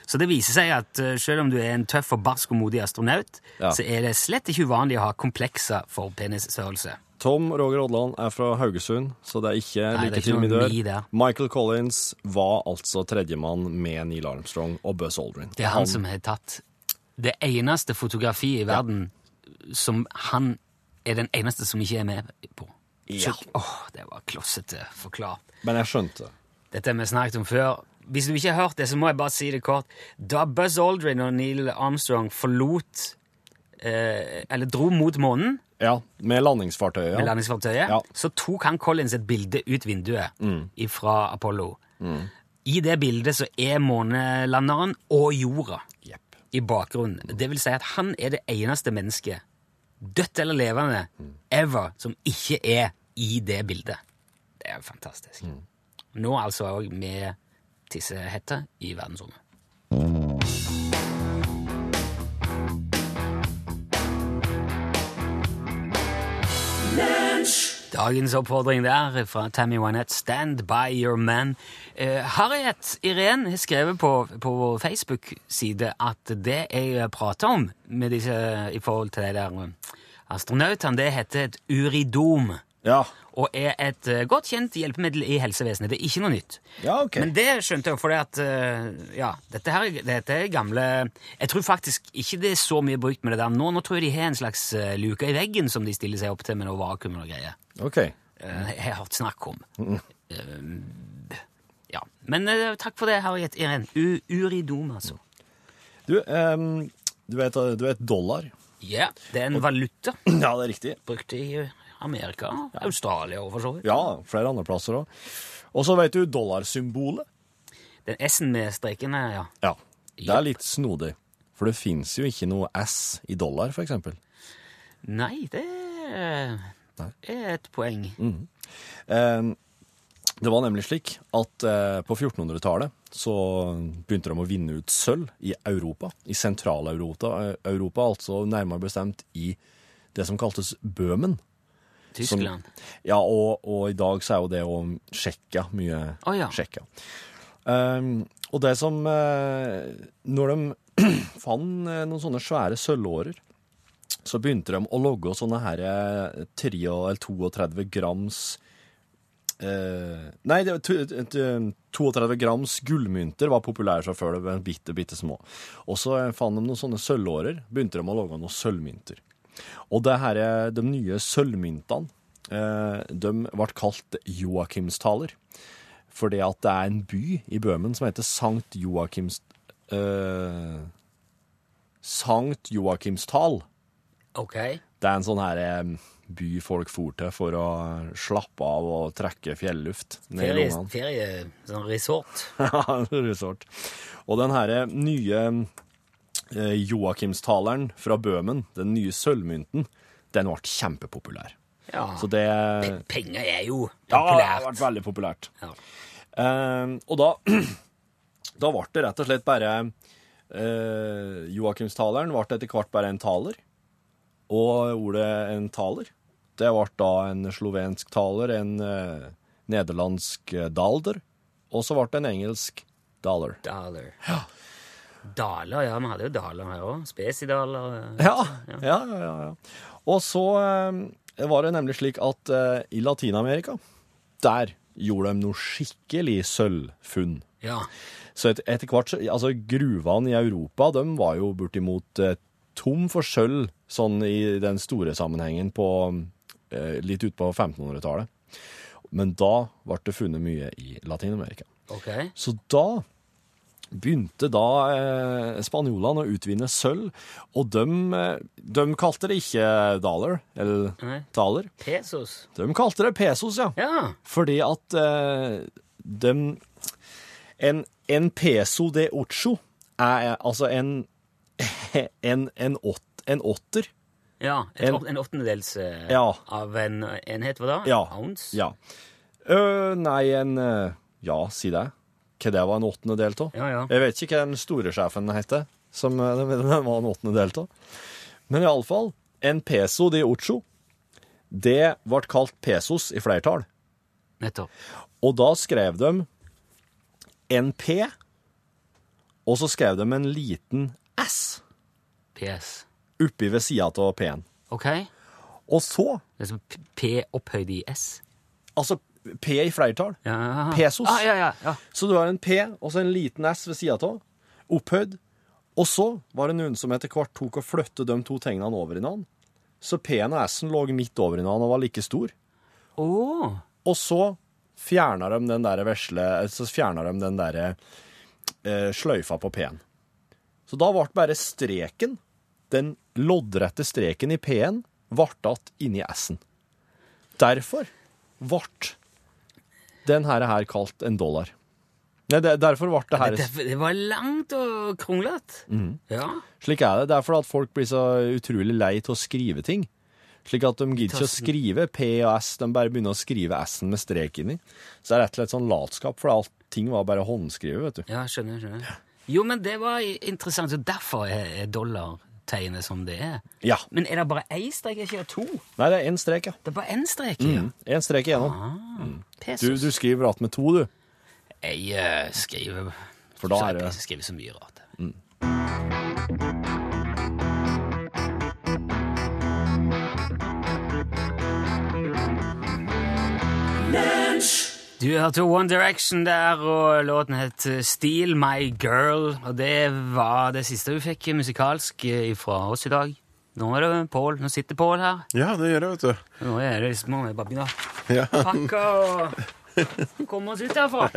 Så det viser seg at eh, selv om du er en tøff og barsk og modig astronaut, Ja. så er det slett ikke uvanlig å ha komplekser for penisstørrelse. Tom Roger Odland er fra Haugesund, så det er ikke Nei, like til min dør. Michael Collins var altså tredjemann med Neil Armstrong og Buzz Aldrin. Det er han som har tatt det eneste fotografiet i verden som han er den eneste som ikke er med på. Ja. Åh, det var klossete forklart. Men jeg skjønte. Dette har vi snakket om før. Hvis du ikke har hørt det, så må jeg bare si det kort. Da Buzz Aldrin og Neil Armstrong forlot eh, Eller dro mot månen Ja, med landingsfartøyet. med landingsfartøyet, Ja. så tok han Collins et bilde ut vinduet fra Apollo. Mm. I det bildet så er månelanderen og jorda yep. i bakgrunnen. Det vil si at han er det eneste mennesket, dødt eller levende, ever, som ikke er i det bildet. Det er jo fantastisk. Nå altså òg med tissehette i verdensrommet. Dagens oppfordring der fra Tammy Wynette, 'Stand by your man'. Eh, Harriet Irén har skrevet på, på vår Facebook-side at det jeg prater om med disse, i forhold til de der eh, astronautene, det heter et uridom. Ja. Og er et eh, godt kjent hjelpemiddel i helsevesenet. Det er ikke noe nytt. ja, ok. Men det skjønte jeg fordi at eh, ja, dette her dette er gamle Jeg tror faktisk ikke det er så mye brukt med det der nå. Nå tror jeg de har en slags eh, luke i veggen som de stiller seg opp til med noe vakuum og greier. Ok. Jeg har hørt snakk om. Eh, ja. Men takk for det, Harriet Irén. Uridom, altså. Du, um, du, vet, du vet dollar? Ja, det er en valuta Ja, det er riktig. brukt i Amerika, Australia og for så vidt. Ja, flere andre plasser òg. Og så vet du dollarsymbolet? Den S-en med streken her, ja. Ja. Det er litt snodig. For det fins jo ikke noe S i dollar, for eksempel. Nei, det er et poeng. Eh, det var nemlig slik at eh, på 1400-tallet så begynte de å vinne ut sølv i Europa. I Sentral-Europa, eh, Europa, altså nærmere bestemt i det som kaltes Bøhmen. Tyskland. Ja, og, og i dag så er jo det å Tsjekkia mye oh, ja. Tsjekkia. Um, og det som uh, Når de fant eh, noen sånne svære sølvårer, så begynte de å logge sånne her eh, 3 eller 32 grams uh, Nei, det, var tu- et, eh, 32 grams gullmynter var populære fra før. de var bitte, bitte små. Og så eh, fant de noen sånne sølvårer. Begynte de å logge noen sølvmynter. Og det her, de nye sølvmyntene, eh, de ble kalt Joakimstaler. Fordi at det er en by i Bøhmen som heter Sankt Joakims... Uh, Sankt Joakimstal. Ok. Det er en sånn her eh, by folk for til for å slappe av og trekke fjelluft ned i Ferie, lungene. ferie sånn resort. Ja, resort. Og den her nye eh, Joakimstaleren fra Bøhmen, den nye sølvmynten, den ble kjempepopulær. Ja. Så det Penger er jo populært. Ja, det har vært veldig populært. Ja. Eh, og da, da ble det rett og slett bare eh, Joakimstaleren ble etter hvert bare en taler. Og ordet en taler, det ble da en slovensk taler, en eh, nederlandsk eh, dalder, og så ble det en engelsk dollar. Dollar. Daler, ja. Vi hadde jo daler her òg. Spesidaler. Ja, ja, ja. ja, ja. Og så eh, var det nemlig slik at eh, i Latin-Amerika, der gjorde de noe skikkelig sølvfunn. Ja. Så et, etter hvert, så- altså gruvene i Europa, de var jo bortimot eh, tom for sølv, sånn i den store sammenhengen på eh, litt ut på 1500-tallet. Men da ble det funnet mye i Latin-Amerika. Ok. Så da begynte da eh, spanjolene å utvinne sølv, og de, eh, de kalte det ikke dollar, eller Nei. taler. Pesos. De kalte det pesos, ja. Ja. Fordi at eh, de en, en peso de ocho er altså en en, en, åt, en åtter. ja. En- en åttendedels eh, Ja. av en enhet, hva da? Ja. Ounce? Ja. Uh, nei, en uh, Ja, si det. Hva det var en åttendedel av? Ja, ja. Jeg vet ikke hva den store sjefen heter, som eh, den var en åttendedel av. Men iallfall, en peso de ocho, det ble kalt pesos i flertall. Nettopp. Og da skrev de en P, og så skrev de en liten S PS. oppi ved sida av P-en. Ok. Og så Det er som P opphøyd i S. Altså P i flertall. Ja. Pesos. Ah, ja, ja, ja. Så du har en P og så en liten S ved sida av, opphøyd. Og så var det noen som etter hvert tok og flyttet de to tegnene over i hverandre. Så P-en og S-en lå midt over i hverandre og var like stor. Oh. Og så fjerna de den der vesle Så fjerna de den der eh, sløyfa på P-en. Så da ble bare streken, den loddrette streken i P-en, ble igjen inni S-en. Derfor ble den her, er her kalt en dollar. Nei, det, derfor ble det her Det, var langt og kronglete. Mm. Ja. Slik er det. Det er fordi at folk blir så utrolig lei til å skrive ting. Slik at de gidder ikke å skrive P og S, de bare begynner å skrive S-en med strek inni. Så det er rett og slett sånn latskap, for alt ting var bare håndskrevet, vet du. Ja, skjønner, skjønner. Jo, men det var interessant, så derfor er er dollartegnet som det er. Ja. Men er det bare én strek, ikke det to? Nei, det er én strek, ja. Det er bare én strek, ja. Mm. En strek igjennom. Ah, Du, du skriver rart med to, du. Jeg uh, skriver For da er det- Jeg skriver så mye rart. Du hørte One Direction der, og låten het Steal My Girl. Og det var det siste du fikk musikalsk fra oss i dag. Nå er det Pål. Nå sitter Pål her. Ja, det gjør jeg, vet du. Nå er det liksom, bare begynne å Ja. pakke og komme oss ut herfra.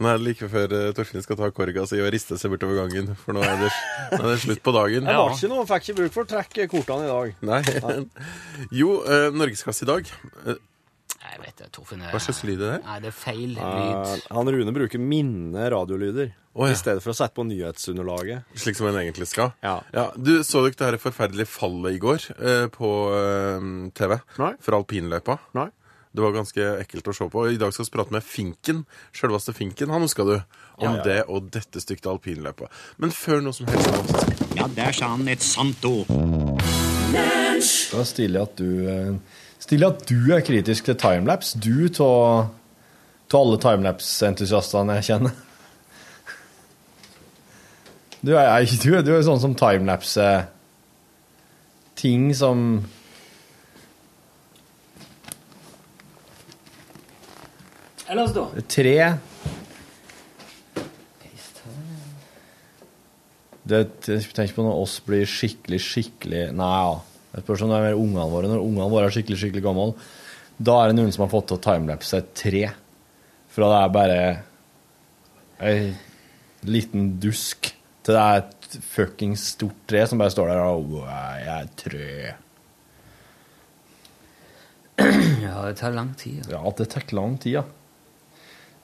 Nå er det like før uh, Torfinn skal ta korga si og riste seg bortover gangen, for nå er det, nå er det slutt på dagen. Jeg var ikke noe, fikk ikke bruk for å trekke kortene i dag. Nei. Jo, norgesklasse i dag. Jeg vet det, Torfinn. hva slags lyd er det? Nei, det er feil lyd. han Rune bruker minne radiolyder oh, ja. i stedet for å sette på nyhetsunderlaget. Slik som en egentlig skal? Ja. Du, så ikke det her forferdelige fallet i går eh, på eh, TV? Nei. Fra alpinløypa? Nei. Det var ganske ekkelt å se på. I dag skal vi prate med Finken. Sjølveste Finken, han huska du. Om det og dette stykket alpinløpet. Men før noe som helst annet Ja, der sa han et sant ord. Da stiller jeg at du eh, Stilig at du er kritisk til timelapse. Du av alle timelapse-entusiastene jeg kjenner. Du er, jo du, er- du er sånn som timelapse Ting som Ellers, da? Tre det, Tenk på når oss blir skikkelig, skikkelig Nei, ja. Det spørs om det er ungene våre. Når ungene våre er skikkelig, skikkelig gamle, da er det noen som har fått til å timelapse tre. Fra det er bare ei liten dusk til det er et fuckings stort tre som bare står der og «Wow, Jeg er trø. Ja, det tar lang tid. Ja, det tar lang tid, ja.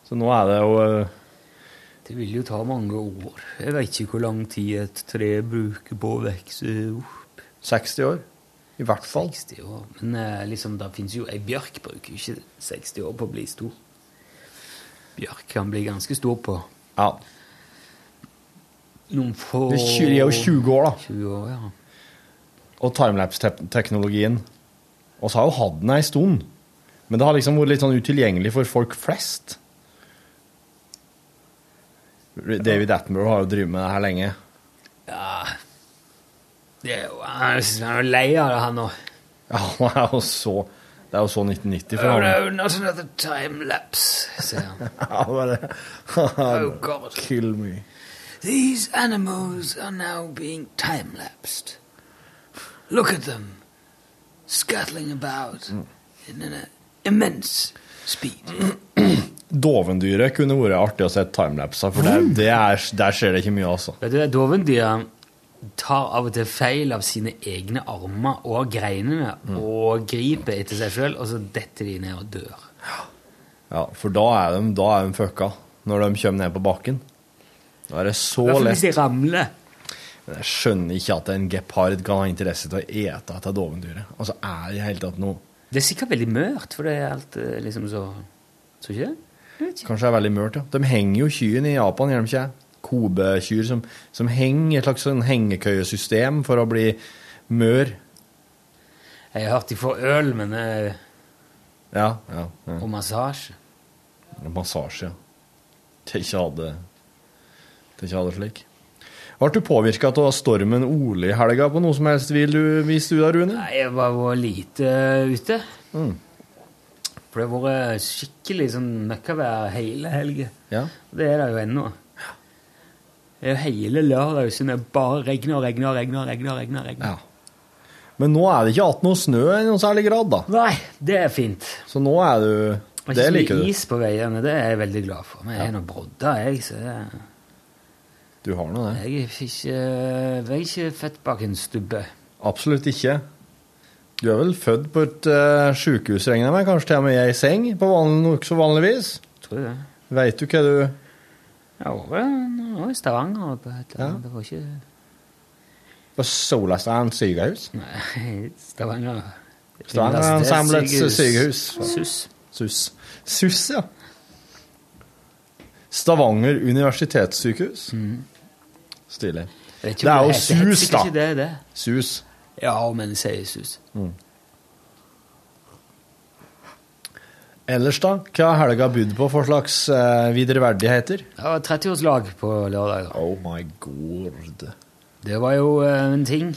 Så nå er det jo eh, Det vil jo ta mange år. Jeg vet ikke hvor lang tid et tre bruker på å vokse opp. 60 år. I hvert fall. 60 år. Men eh, liksom, det finnes jo Ei bjørk bruker ikke 60 år på å bli stor. Bjørk kan bli ganske stor på Ja. noen få er er jo 20 år, da. 20 år, ja. Og timelapse-teknologien Vi har jo hatt den ei stund, men det har liksom vært litt sånn utilgjengelig for folk flest. David Attenborough har jo drevet med det her lenge. ja. Jo, han er jo lei av det, han nå. Ja, han er jo så Det er jo så 1990 for Oh, ham. no, not another time-lapse, sier han. Ja, bare Oh, God. Kill me. These animals are now being time-lapsed. Look at them, scuttling about in an immense speed. Dovendyret kunne vært artig å se timelapser, for der, det er, der skjer det ikke mye, altså. Vet du, Dovendyr tar av og til feil av sine egne armer og greinene og griper etter seg sjøl, og så detter de ned og dør. Ja, for da er de, da er de fucka, når de kommer ned på bakken. Da er det så lett. hvis de ramler. Men jeg skjønner ikke at en gepard kan ha interesse til å ete dette dovendyret. Altså, er det i hele tatt noe Det er sikkert veldig mørkt, for det er alt eh, liksom så Tror ikke det? Kanskje det er veldig mørkt, ja. De henger jo kyrne i Japan, gjør de ikke? Kobe-kyr som, som henger et slags sånn hengekøyesystem for å bli mør. Jeg har hørt de får øl, men eh, Ja, ja. ja. Og massasje. Massasje, ja. Til ikke ha det Til ikke ha det slik. Ble du påvirka av stormen Ole i helga på noe som helst vil du vise du da, Rune? Nei, jeg var vært lite ute. For det har vært skikkelig sånn møkkavær hele helgen. Ja. Det er det jo ennå. Det er jo hele lørdag så det bare regner og regner og regner. regner, regner, regner. Ja. Men nå er det ikke igjen noe snø i noen særlig grad, da. Nei, det er fint. Så nå er du Det ikke så liker mye du. is på veiene, det er jeg veldig glad for. Men jeg er nå brodda, jeg, så det, Du har nå det. jeg, er ikke, jeg er ikke født bak en stubbe. Absolutt ikke. Du er vel født på et uh, sjukehus, regner jeg med? Kanskje til og med i ei seng, på vanlig, nokså vanlig vis? Tror jeg det. Veit du hva du Jeg var vel i Stavanger på et eller annet. Det var ikke På Solastrand sykehus? Nei, Stavanger Stavanger samlet sykehus. SUS. SUS. Ja. Stavanger universitetssykehus. Mm. Stilig. Det er jo SUS, da. Det, det. SUS. Ja, men jeg sier SUS. Ellers, da? Hva har helga budd på for slags uh, videreverdigheter? Det var 30-årslag på lørdag. Oh my god. Det var jo eh, en ting.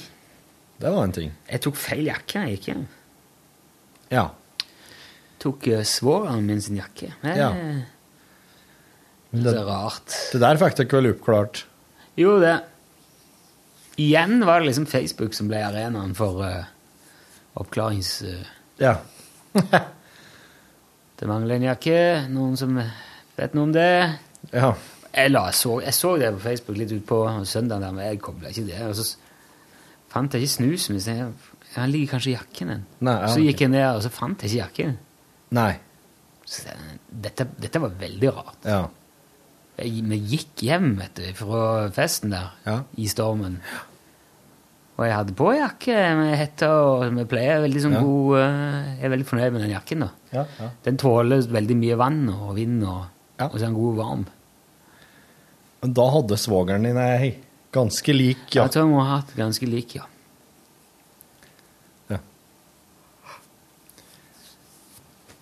Det var en ting. Jeg tok feil jakke jeg gikk hjem. Ja. Tok uh, svogeren min sin jakke. Jeg, Ja. det er rart. Det der fikk dere vel oppklart? Jo, det. Igjen var det liksom Facebook som ble arenaen for uh, oppklarings... eh, Ja. det mangler en jakke. Noen som vet noe om det? Ja. Jeg, la, så, jeg så det på Facebook litt utpå søndag, men jeg kobla ikke det. Og så fant jeg ikke snusen min. jeg- Han ligger kanskje i jakken. en. Nei, ja, så gikk jeg ned, og så fant jeg ikke jakken. Nei. Så dette, dette var veldig rart. Ja. Jeg, vi gikk hjem vet du, fra festen der Ja. i stormen. Og jeg hadde på jakke med hette, og med pleier veldig sånn Ja. god eh, Jeg er veldig fornøyd med den jakken. da. Ja, ja. Den tåler veldig mye vann og vind, og, og så er den god og varm. Men da hadde svogeren din ei ganske lik Ja. ja. Jeg tror jeg må ha hatt ganske lik, ja.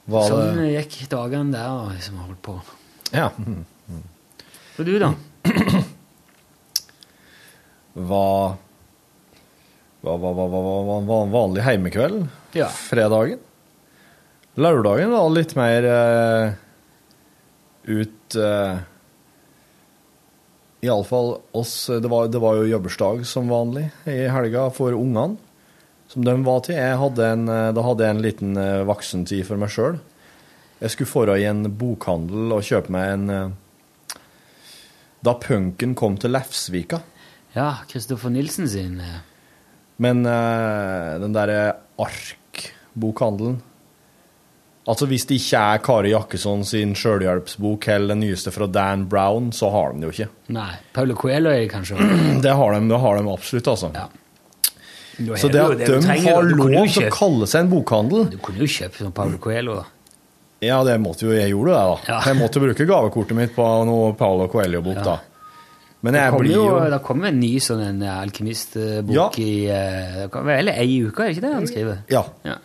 Var sånn det gikk dagene der og liksom holdt på. Ja. Og du, da? Var var, var, var, var, var, en vanlig heimekveld Ja. fredagen. Lørdagen var litt mer uh, ut uh, Iallfall oss det var, det var jo jobbersdag som vanlig i helga for ungene, som de var til. Jeg hadde en, eh, da hadde jeg en liten eh, voksentid for meg sjøl. Jeg skulle forå i en bokhandel og kjøpe meg en uh, Da punken kom til Lefsvika. Ja, Kristoffer Nilsen sin. eh, Men uh, den derre Ark-bokhandelen Altså Hvis det ikke er Kari Jakkesson sin sjølhjelpsbok eller den nyeste fra Dan Brown, så har de det jo ikke. Nei, Paulo Coelho er det kanskje. Det har de, det har de absolutt, altså. Ja. Så det at de trenger- har lov til å kalle seg en bokhandel Du kunne jo kjøpt som Paulo Coelho, da. Ja, det måtte jo jeg gjorde det, da. Ja. Jeg måtte bruke gavekortet mitt på noe Paolo Coelho-bok, da. Men Det jeg kommer blir jo, jo det kommer en ny sånn en alkymistbok Ja. i eh, det kommer vel ei uke, er det ikke det han skriver? Ja. Ja.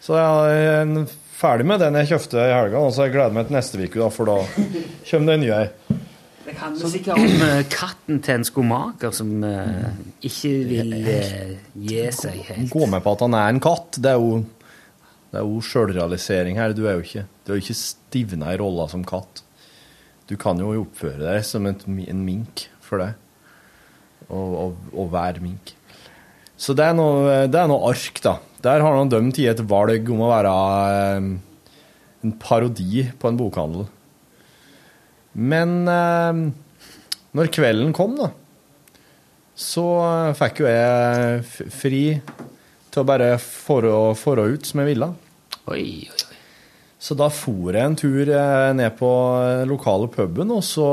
Så jeg er ferdig med den jeg kjøpte i helga, og så jeg gleder meg til neste uke, da, for da kommer det en ny ei. Det handler sikkert om eh, katten til en skomaker som eh, ikke vil eh, gi seg helt. Gå med på at han er en katt. Det er jo, det er jo sjølrealisering her. Du er jo ikke, du er jo ikke stivna i rolla som katt. Du kan jo oppføre deg som en mink for det. Og, og være mink. Så det er noe, det er noe ark, da. Der har han dømt i et valg om å være eh, en parodi på en bokhandel. Men eh, når kvelden kom, da, så fikk jo jeg fri til å bare forå ut som jeg ville. Oi, oi, oi. Så da for jeg en tur eh, ned på lokale puben, og så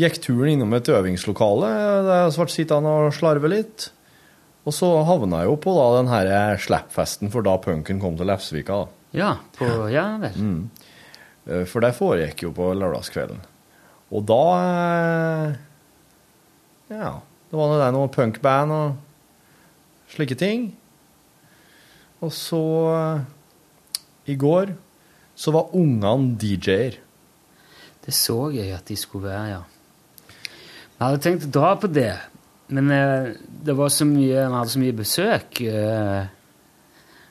gikk turen innom et øvingslokale der jeg ble sittende og slarve litt. Og så havna jeg jo på da den her slappfesten for da punken kom til Lefsvika. da. Ja, på, ja vel. Mm. For det foregikk jo på lørdagskvelden. Og da eh, Ja, det var nå det noe punkband og slike ting. Og så eh, I går så var ungene DJ-er. Det så jeg at de skulle være, ja. Vi hadde tenkt å dra på det, men eh, det var så mye, vi hadde så mye besøk. eh,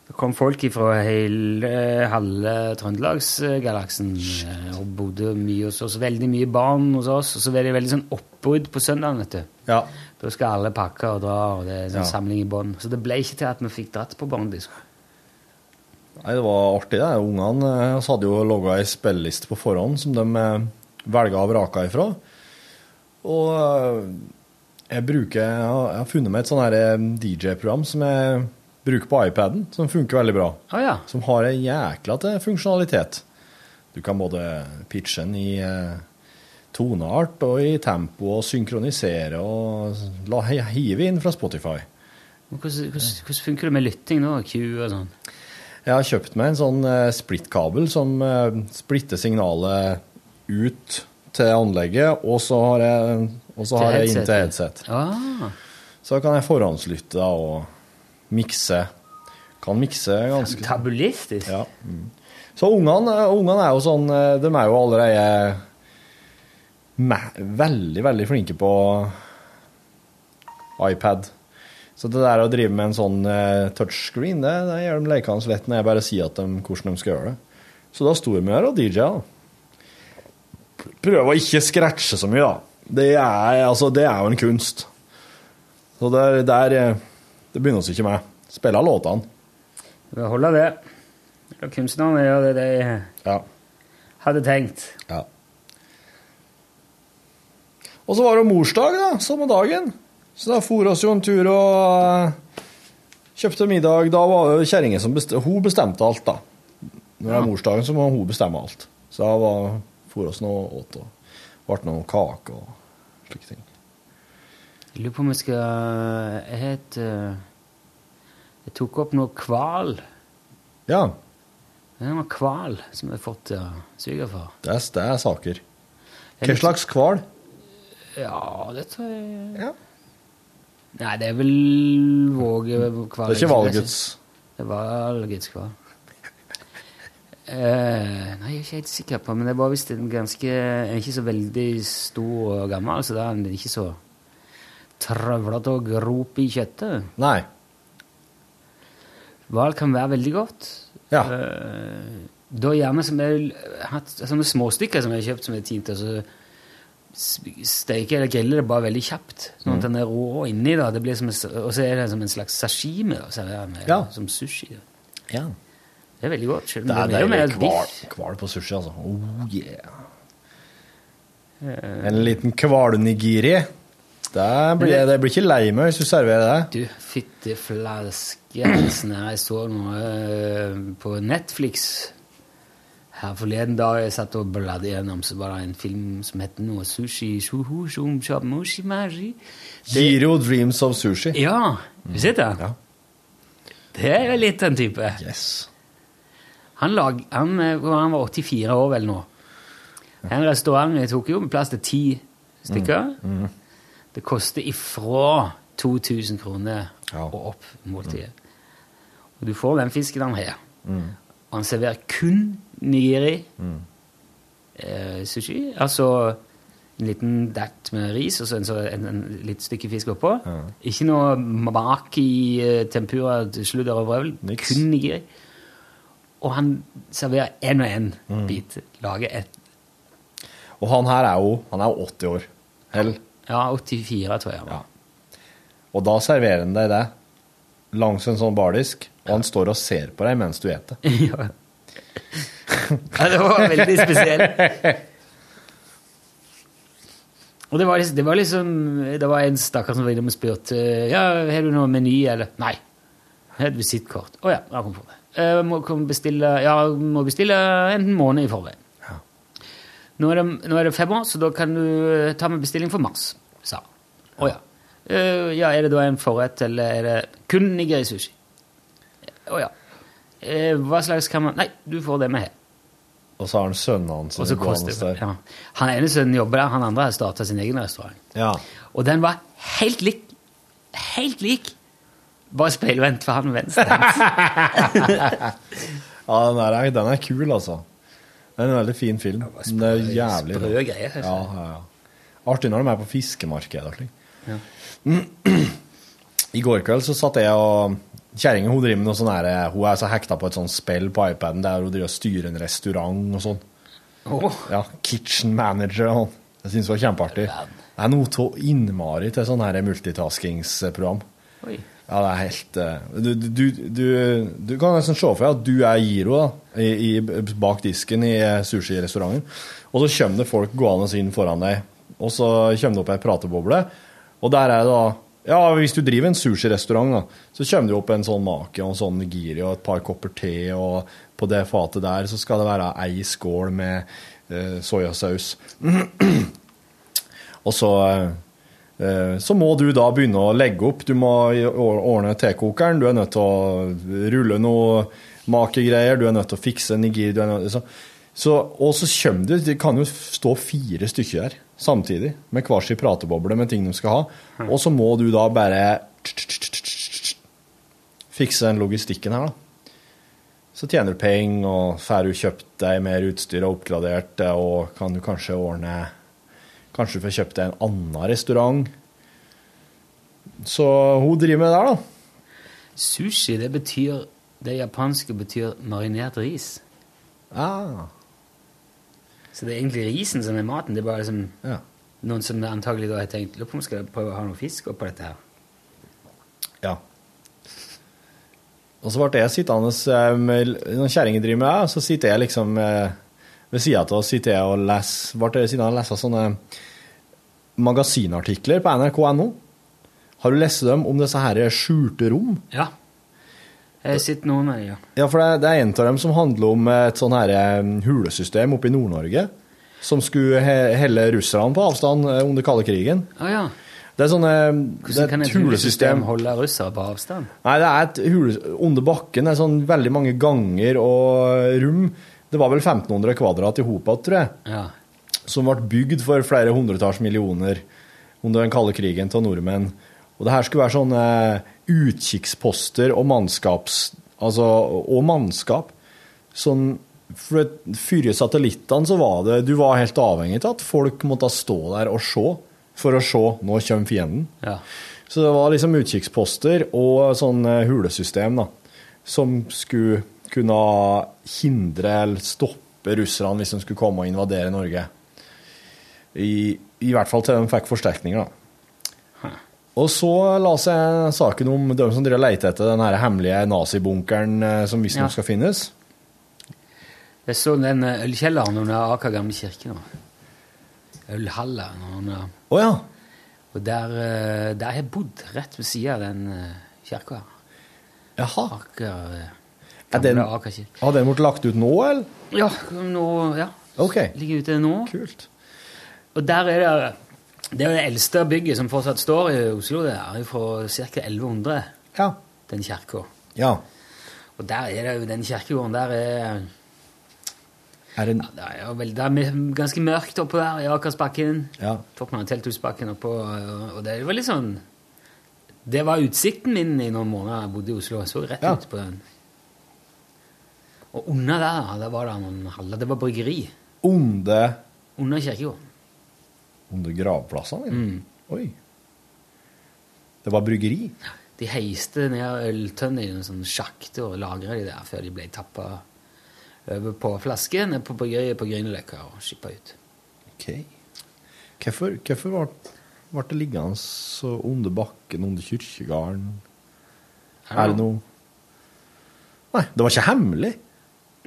det kom folk fra hele halve Trøndelagsgalaksen eh, og bodde mye hos oss. Veldig mye barn hos oss. Og så var det veldig sånn oppbrudd på søndagen. vet du. Ja. Da skal alle pakke og dra, og det er sånn Ja. samling i bånn. Så det ble ikke til at vi fikk dratt på barnedisko. Nei, det var artig, det. Ungene hadde jo laga ei spilleliste på forhånd som de velga og vraka ifra. Og eh, jeg bruker Jeg har, funnet meg et sånn eh, DJ-program som jeg bruker på iPaden, som funker veldig bra. Ah, ja. Som har ei jækla til funksjonalitet. Du kan både pitche den i eh, toneart og i tempo og synkronisere og la, hive inn fra Spotify. Hvordan, hvordan, hvordan funker det med lytting nå? Q og sånn? Jeg har kjøpt meg en sånn splittkabel som splitter signalet ut til anlegget, og så har jeg, har jeg inn til headset. Ah. Så kan jeg forhåndslytte da, og mikse. Kan mikse ganske Tabulistisk. Ja. Mm. Så ungene, ungene er jo sånn eh, De er jo allerede veldig, veldig flinke på iPad. Så det der å drive med en sånn eh, touchscreen, det, det gjør de lekende lett når jeg bare sier at de, hvordan de skal gjøre det. Så da sto vi her og DJ-a. Prøve å ikke scratche så mye, da. Det er, altså, det er jo en kunst. Så der, der eh, Det begynner vi ikke med. Spille låtene. Det holder det. La kunstnerne gjøre det de hadde tenkt. Ja. Og så var det morsdag, da, samme dagen. Så da for oss jo en tur og eh, kjøpte middag. Da var det kjerringa som bestemte Hun bestemte alt, da. Når det er morsdagen, så må hun bestemme alt. Så da var, for oss noe åt og ble noe kake og slike ting. Jeg lurer på om jeg skal Jeg het Jeg tok opp noe hval. Ja. Det er noe hval som jeg har fått av svigerfar. Det er, det er saker. Hva slags hval? Ja, det tror jeg Nei, det er vel vågehval. Det er ikke valgets. Det er valgets hval. Eh, nei, jeg er ikke helt sikker på, men det var visst en ganske en Ikke så veldig stor og gammel, så da er den ikke så trøvlete og grop i kjøttet. Nei. Hval kan være veldig godt. Ja. Uh, da gjerne som jeg har hatt sånne småstykker som jeg har kjøpt som er tint, og så steker eller griller det bare veldig kjapt. Sånn at Mm. den er rå inni, da. Det blir som en, og så er det som en slags sashimi. Da, serverer med, Ja. Som sushi. Da. Ja. Det er veldig godt. selv om Det er blir jo mer deilig Kval, biff. på sushi, altså. Oh yeah. Eh, En liten kvalnigiri. Det blir, det blir ikke lei meg hvis du serverer det. Du, fytti flaskehelsen. Jeg så noe eh, på Netflix her forleden dag. Jeg satt og bladde gjennom, så var det en film som het noe Sushi Shuhu Shum shab, Mushi Maji. Giro Dreams of Sushi. Ja, har du sett det? Ja. Det er litt den type. Yes. Han, lag, han, eh, han var 84 år vel nå. En restaurant jeg tok jo med plass til ti stykker. Mm. Det koster ifra 2000 kroner Ja. og opp måltidet. Og du får den fisken han har. Mm. Og han serverer kun nigiri. Eh, sushi. Altså en liten dert med ris og så en, en, en litt stykke fisk oppå. Ikke noe maki, eh, tempura, sludder og vrøvl. Kun nigiri. Og han serverer én og én Mm. bit. Lager ett. Og han her er jo han er jo 80 år. Hell. Ja, 84, tror jeg. Ja. Og da serverer han deg det langs en sånn bardisk, og han står og ser på deg mens du spiser. ja. ja, det var veldig spesielt. Og det var, liksom, det var liksom Det var en stakkar som spurte Ja, har du noe meny, eller Nei. Jeg har et visittkort. Å ja, jeg kom for det. Eh, må bestille Ja, må bestille en måned i forveien. Nå, er det, nå er det februar, så da kan du eh, ta med bestilling for mars, sa han. Å ja. Uh, ja, er det da en forrett, eller er det kun nigeri-sushi? Å ja. Uh, hva slags kan man Nei, du får det med her. Og så har han sønnen hans Og så koster der. ja. Han ene sønnen jobber der, han andre har starta sin egen restaurant. Ja. Og den var helt lik. Helt lik. Bare speilvendt for han venstre. Ja, den, er, den er kul, altså. Det er en veldig fin film. Det er jævlig sprø greier. Ja, ja, ja. Artig når de er på fiskemarkedet. Ja. I går kveld så satt jeg og Kjerringa hun driver med noe sånn her Hun er så hekta på et sånt spill på iPaden der hun driver og styrer en restaurant og sånn. Åh. Ja, Kitchen Manager og sånn. Jeg syns det var kjempeartig. Det er noe av innmari til sånn her multitaskingsprogram. Oi. Ja, det er helt eh, Du, du, du, du kan nesten se for deg at du er Giro da, i, i, bak disken i eh, sushirestauranten, og så kommer det folk gående inn foran deg, og så kommer det opp ei prateboble, og der er det da ja, hvis du driver en sushirestaurant, så kommer det opp en sånn make og en sånn giri og et par kopper te, og på det fatet der så skal det være ei skål med uh, soyasaus. og så eh, så må du da begynne å legge opp. Du må ordne tekokeren, du er nødt til å rulle noe makegreier, du er nødt til å fikse nigir så, så, Og så kommer det Det kan jo stå fire stykker her samtidig, med hver sin prateboble med ting de skal ha. Og så må du da bare fikse den logistikken her, da. Så tjener du penger, og får du kjøpt deg mer utstyr og oppgradert og kan du kanskje ordne Kanskje du får kjøpt deg en annen restaurant. Så hun driver med det der, da. Sushi, det betyr Det japanske betyr marinert ris. Ah. Så det er egentlig risen som er maten. Det er bare liksom Ja. noen som antagelig da har tenkt Lurer på om skal prøve å ha noe fisk oppå dette her. Ja. Og så ble jeg sittende eh, med Når kjerringa driver med det, så sitter jeg liksom eh, ved sida av oss sitter jeg og leser Ble sittende og leser sånne magasinartikler på nrk.no. Har du lest dem om disse her skjulte rom? Ja. Jeg sitter noen av dem, ja. Ja, for det, det er en av dem som handler om et sånn her eh, hulesystem oppe i Nord-Norge. Som skulle helle russerne på avstand eh, under kalde krigen. Ah, ja. Det er sånne Hvordan kan et hulesystem holde russere på avstand? Nei, det er et hule under bakken. Det er sånn veldig mange ganger og rom. Det var vel 1500 kvadrat i hop tror jeg. Ja. Som ble bygd for flere hundretalls millioner under den kalde krigen til nordmenn. Og det her skulle være sånne utkikksposter og mannskaps... Altså, og mannskap. Sånn For fyre satellittene så var det Du var helt avhengig av at folk måtte stå der og se for å se nå kommer fienden. Ja. Så det var liksom utkikksposter og sånn eh, hulesystem da, som skulle kunne hindre eller stoppe russerne hvis de skulle komme og invadere Norge. I, i hvert fall til de fikk forsterkninger, da. Og så la seg saken om de som leter etter den her hemmelige nazibunkeren eh, som visstnok Ja. skal finnes. Jeg så den eh, ølkjelleren under Aker gamle kirke nå. Ølhalla. under- Oh, ja. Og der, eh, der har jeg bodd, rett ved siden av den kirka. Jaha. Aker, Er den, har den blitt lagt ut nå, eller? Ja, nå, ja. Ok. Ligger ute nå. Kult. Og der er det Det er det eldste bygget som fortsatt står i Oslo. Det er fra ca. 1100, Ja. den kirka. Ja. Og der er det jo den kirkegården der er Er det ja, det er vel, det er ganske mørkt oppå der i Akersbakken. Ja. Toppen av Telthusbakken oppå, og det var litt sånn Det var utsikten min i noen måneder jeg bodde i Oslo. Jeg så rett Ja. ut på den. Og under der, det var det noen haller. Det var bryggeri. Onde Under kirkegården. Under gravplassene? Mm. Oi. Det var bryggeri? De heiste ned øltønner i en sånn sjakt og lagra de der før de ble tappa over på flaske ned på bryggeriet på Grünerløkka og skippa ut. Ok. Hvorfor, hvorfor ble, ble det liggende så under bakken, under kirkegården? Er det noe Nei, det var ikke hemmelig?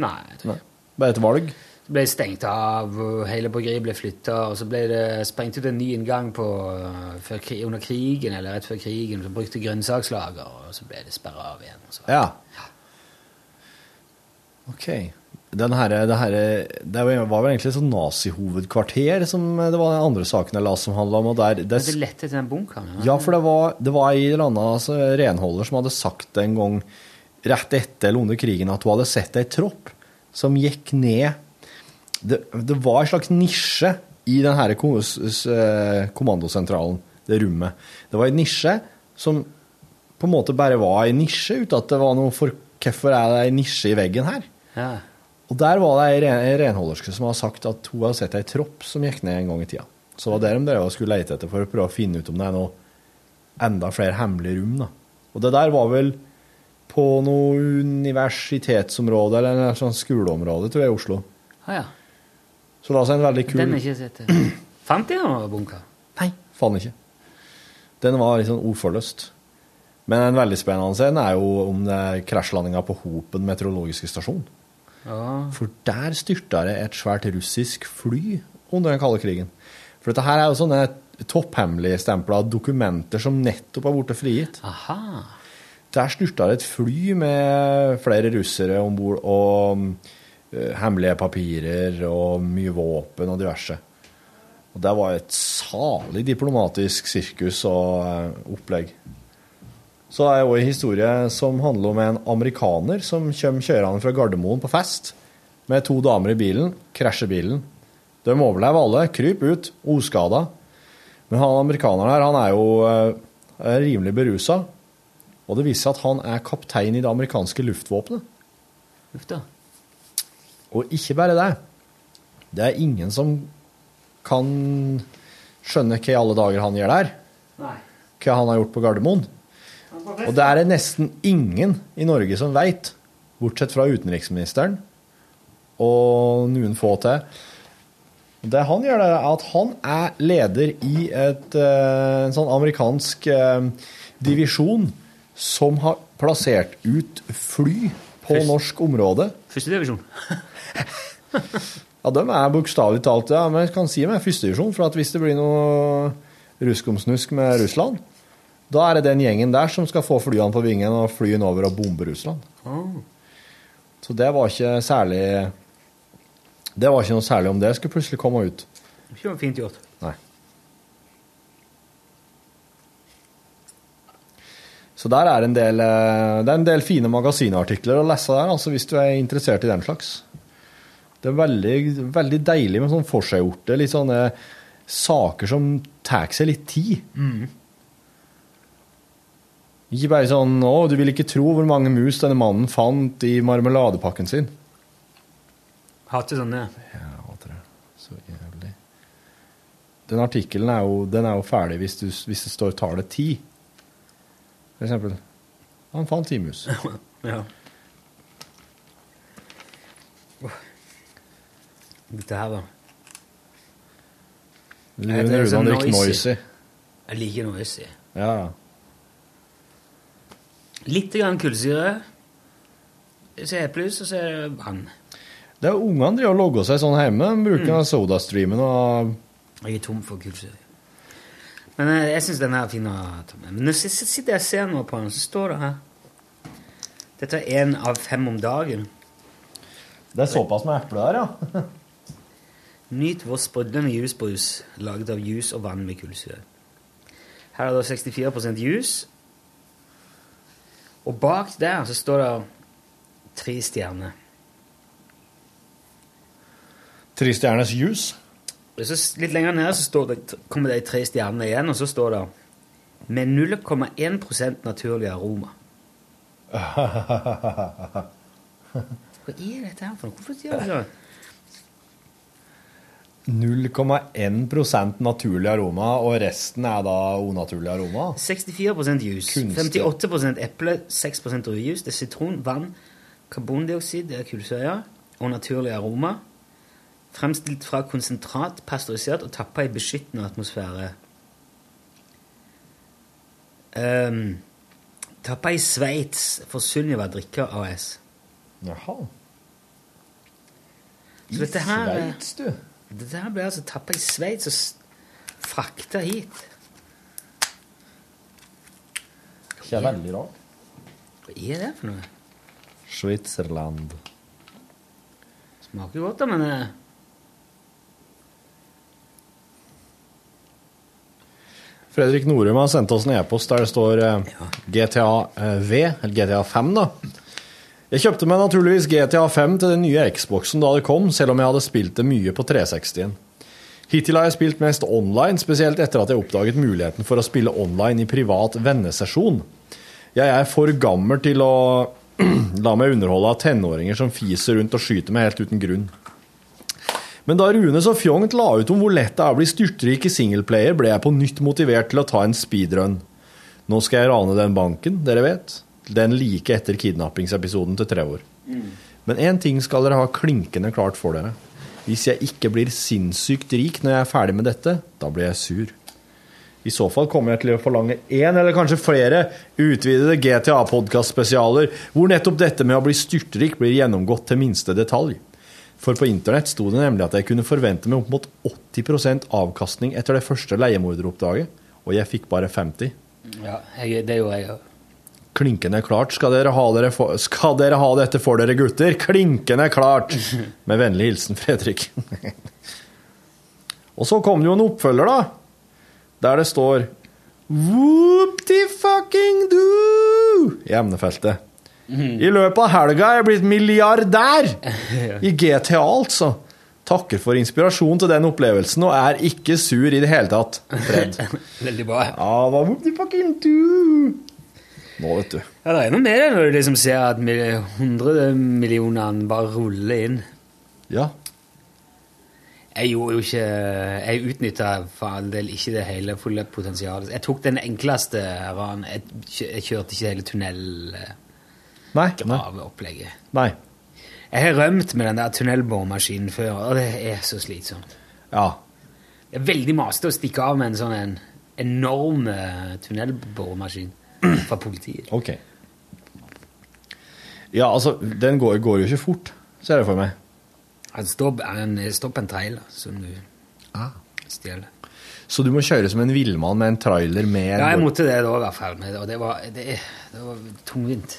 Nei. jeg tror Nei. Bare et valg? Det ble stengt av, hele bryggeriet ble flytta, og så ble det sprengt ut en ny inngang på, uh, før, under krigen, eller rett før krigen, så brukte grønnsakslager, og så ble det sperra av igjen. Så. Ja. Ok. Den her, det, her, det var vel egentlig et sånn nazihovedkvarter som det var den andre saken jeg la som handla om. Og der, det, det lette til den bunkeren. ja, for det var, det var en eller annen altså, renholder som hadde sagt det en gang rett etter eller under krigen at hun hadde sett ei tropp som gikk ned Det, det var en slags nisje i den her ko- s- s- eh, kommandosentralen, det rommet. Det var en nisje som på en måte bare var en nisje, uten at det var noe for Hvorfor er det en nisje i veggen her? Ja. Og der var det ei renholderske som hadde sagt at hun hadde sett ei tropp som gikk ned en gang i tida. Så det var der de drev og skulle lete etter for å prøve å finne ut om det er noe enda flere hemmelige rom. da. Og det der var vel på noe universitetsområde eller en sånn skoleområde, tror jeg, i Oslo. Ah, ja. Så var altså en veldig kul Den er ikke sett. eh. Fant de noen bunker? Nei, faen ikke. Den var litt sånn ordforløst. Men en veldig spennende en er jo om det er krasjlandinga på Hopen meteorologiske stasjon. Ja. For der styrta det et svært russisk fly under den kalde krigen. For dette her er jo sånne topphemmeligstempla dokumenter som nettopp har blitt frigitt. Aha. Der styrta det et fly med flere russere om bord, og eh, hemmelige papirer og mye våpen og diverse. Og det var et salig diplomatisk sirkus og eh, opplegg. Så er det òg en historie som handler om en amerikaner som kommer kjørende fra Gardermoen på fest med to damer i bilen, krasjer bilen. De overlever alle, kryper ut, oskada. Men han amerikaneren her, han er jo eh, er rimelig berusa. Og det viser seg at han er kaptein i det amerikanske luftvåpenet. Da. Og ikke bare det. Det er ingen som kan skjønne hva i alle dager han gjør der. Nei. Hva han har gjort på Gardermoen. Og det er det nesten ingen i Norge som veit, bortsett fra utenriksministeren og noen få til. Det han gjør, det er at han er leder i et, eh, en sånn amerikansk eh, divisjon som har plassert ut fly på Først- norsk område. Første divisjon. Ja, de er bokstavelig talt ja, men jeg kan si med førstedivisjon, for hvis det blir noe ruskomsnusk med Russland, da er det den gjengen der som skal få flyene på vingen og fly over og bombe Russland. Oh. Så det var ikke særlig Det var ikke noe særlig om det skulle plutselig komme ut. Det var fint gjort. Nei. Så der er en del, eh, det er en del fine magasinartikler å lese der, altså hvis du er interessert i den slags. Det er veldig, veldig deilig med sånn forseggjorte, litt sånne saker som tar seg litt tid. Mm. Ikke bare sånn 'Å, du vil ikke tro hvor mange mus denne mannen fant i marmeladepakken sin'. Hater sånne. Ja, hater det. Så jævlig. Den artikkelen er jo, den er jo ferdig hvis, du, hvis det står tallet ti. For eksempel. Han fant timus. Ja. Dette her, da. Du det er sånn noisy. noisy. Jeg liker noisy. Ja. Litt grann kullsyre. Så eplejus, og så er det vann. Det er ungene driver og logger seg sånn hjemme. De bruker Mm. sodastreamen og Jeg er tom for kullsyre. Men jeg, jeg syns den er fin å ta med. Men når jeg sitter jeg og ser noe på den, så står det her Dette er én av fem om dagen. Det er såpass med eple der, ja. Nyt vår sprudlende jusbrus laget av jus og vann med kullsyre. Her er det 64% jus. Og bak der så står det tre stjerner. Tre stjerners juice. Litt lenger ned så står det, kommer de tre stjernene igjen, og så står det med 0,1% naturlig aroma. Hva er dette her for noe? Hvorfor gjør de det? 0,1% naturlig aroma, og resten er da unaturlig aroma. 64 jus, Kunstig. 58% eple, 6 druejus, det er sitron, vann, karbondioksid, det er kullsøya, og naturlig aroma. Fremstilt fra konsentrat, pasteurisert og tappa i beskyttende atmosfære. Um, tappa i Sveits for Sunniva Drikke AS. Jaha. Her, Sveits, du. dette her ble altså tappa i Sveits og frakta hit. Er veldig rart. Hva er det for noe? Sveitserland. Smaker godt, da, men Fredrik Norum har sendt oss en e-post der det står eh, GTA eh, V, eller GTA 5, da. Jeg kjøpte meg naturligvis GTA 5 til den nye Xboxen da det kom, selv om jeg hadde spilt det mye på 360-en. Hittil har jeg spilt mest online, spesielt etter at jeg oppdaget muligheten for å spille online i privat vennesesjon. Jeg er for gammel til å la meg underholde av tenåringer som fiser rundt og skyter meg helt uten grunn. Men da Rune så fjongt la ut om hvor lett det er å bli styrtrik i singleplayer, ble jeg på nytt motivert til å ta en speedrun. Nå skal jeg rane den banken, dere vet. Den like etter kidnappingsepisoden til Trevor. Men én ting skal dere ha klinkende klart for dere. Hvis jeg ikke blir sinnssykt rik når jeg er ferdig med dette, da blir jeg sur. I så fall kommer jeg til å forlange én eller kanskje flere utvidede GTA-podkast-spesialer, hvor nettopp dette med å bli styrtrik blir gjennomgått til minste detalj. For på internett sto det nemlig at jeg kunne forvente meg opp mot 80% avkastning etter det første leiemorderoppdraget, og jeg fikk bare 50 Ja, jeg, det gjorde jeg òg. Klinkende klart skal dere, ha dere for, skal dere ha dette for dere, gutter. Klinkende klart. Med vennlig hilsen Fredrik. Og så kom det jo en oppfølger, da. Der det står Whoop-ti-fucking-do i emnefeltet. I løpet av helga er jeg blitt milliardær! I GTA, altså. Takker for inspirasjon til den opplevelsen, og er ikke sur i det hele tatt. Fred. Veldig bra. Ja, hva? Nå, vet du. Ja, det er noe det når du liksom ser at mil- 100 millionene bare ruller inn. Ja. Jeg gjorde jo ikke Jeg utnytta for all del ikke det hele fulle potensialet. Jeg tok den enkleste ranen. Jeg, kjørte ikke hele Nei. graveopplegget. Nei. Jeg har rømt med den der tunnelboremaskinen før, og det er så slitsomt. Ja. Det er veldig masete å stikke av med en sånn en enorm eh, tunnelboremaskin fra politiet. Ok. Ja, altså, den går, går jo ikke fort, ser jeg for meg. Står, han står på en trailer som du Ah. stjeler. Så du må kjøre som en villmann med en trailer med Ja, jeg måtte det da i hvert fall. Og det var, det, det var tungvint.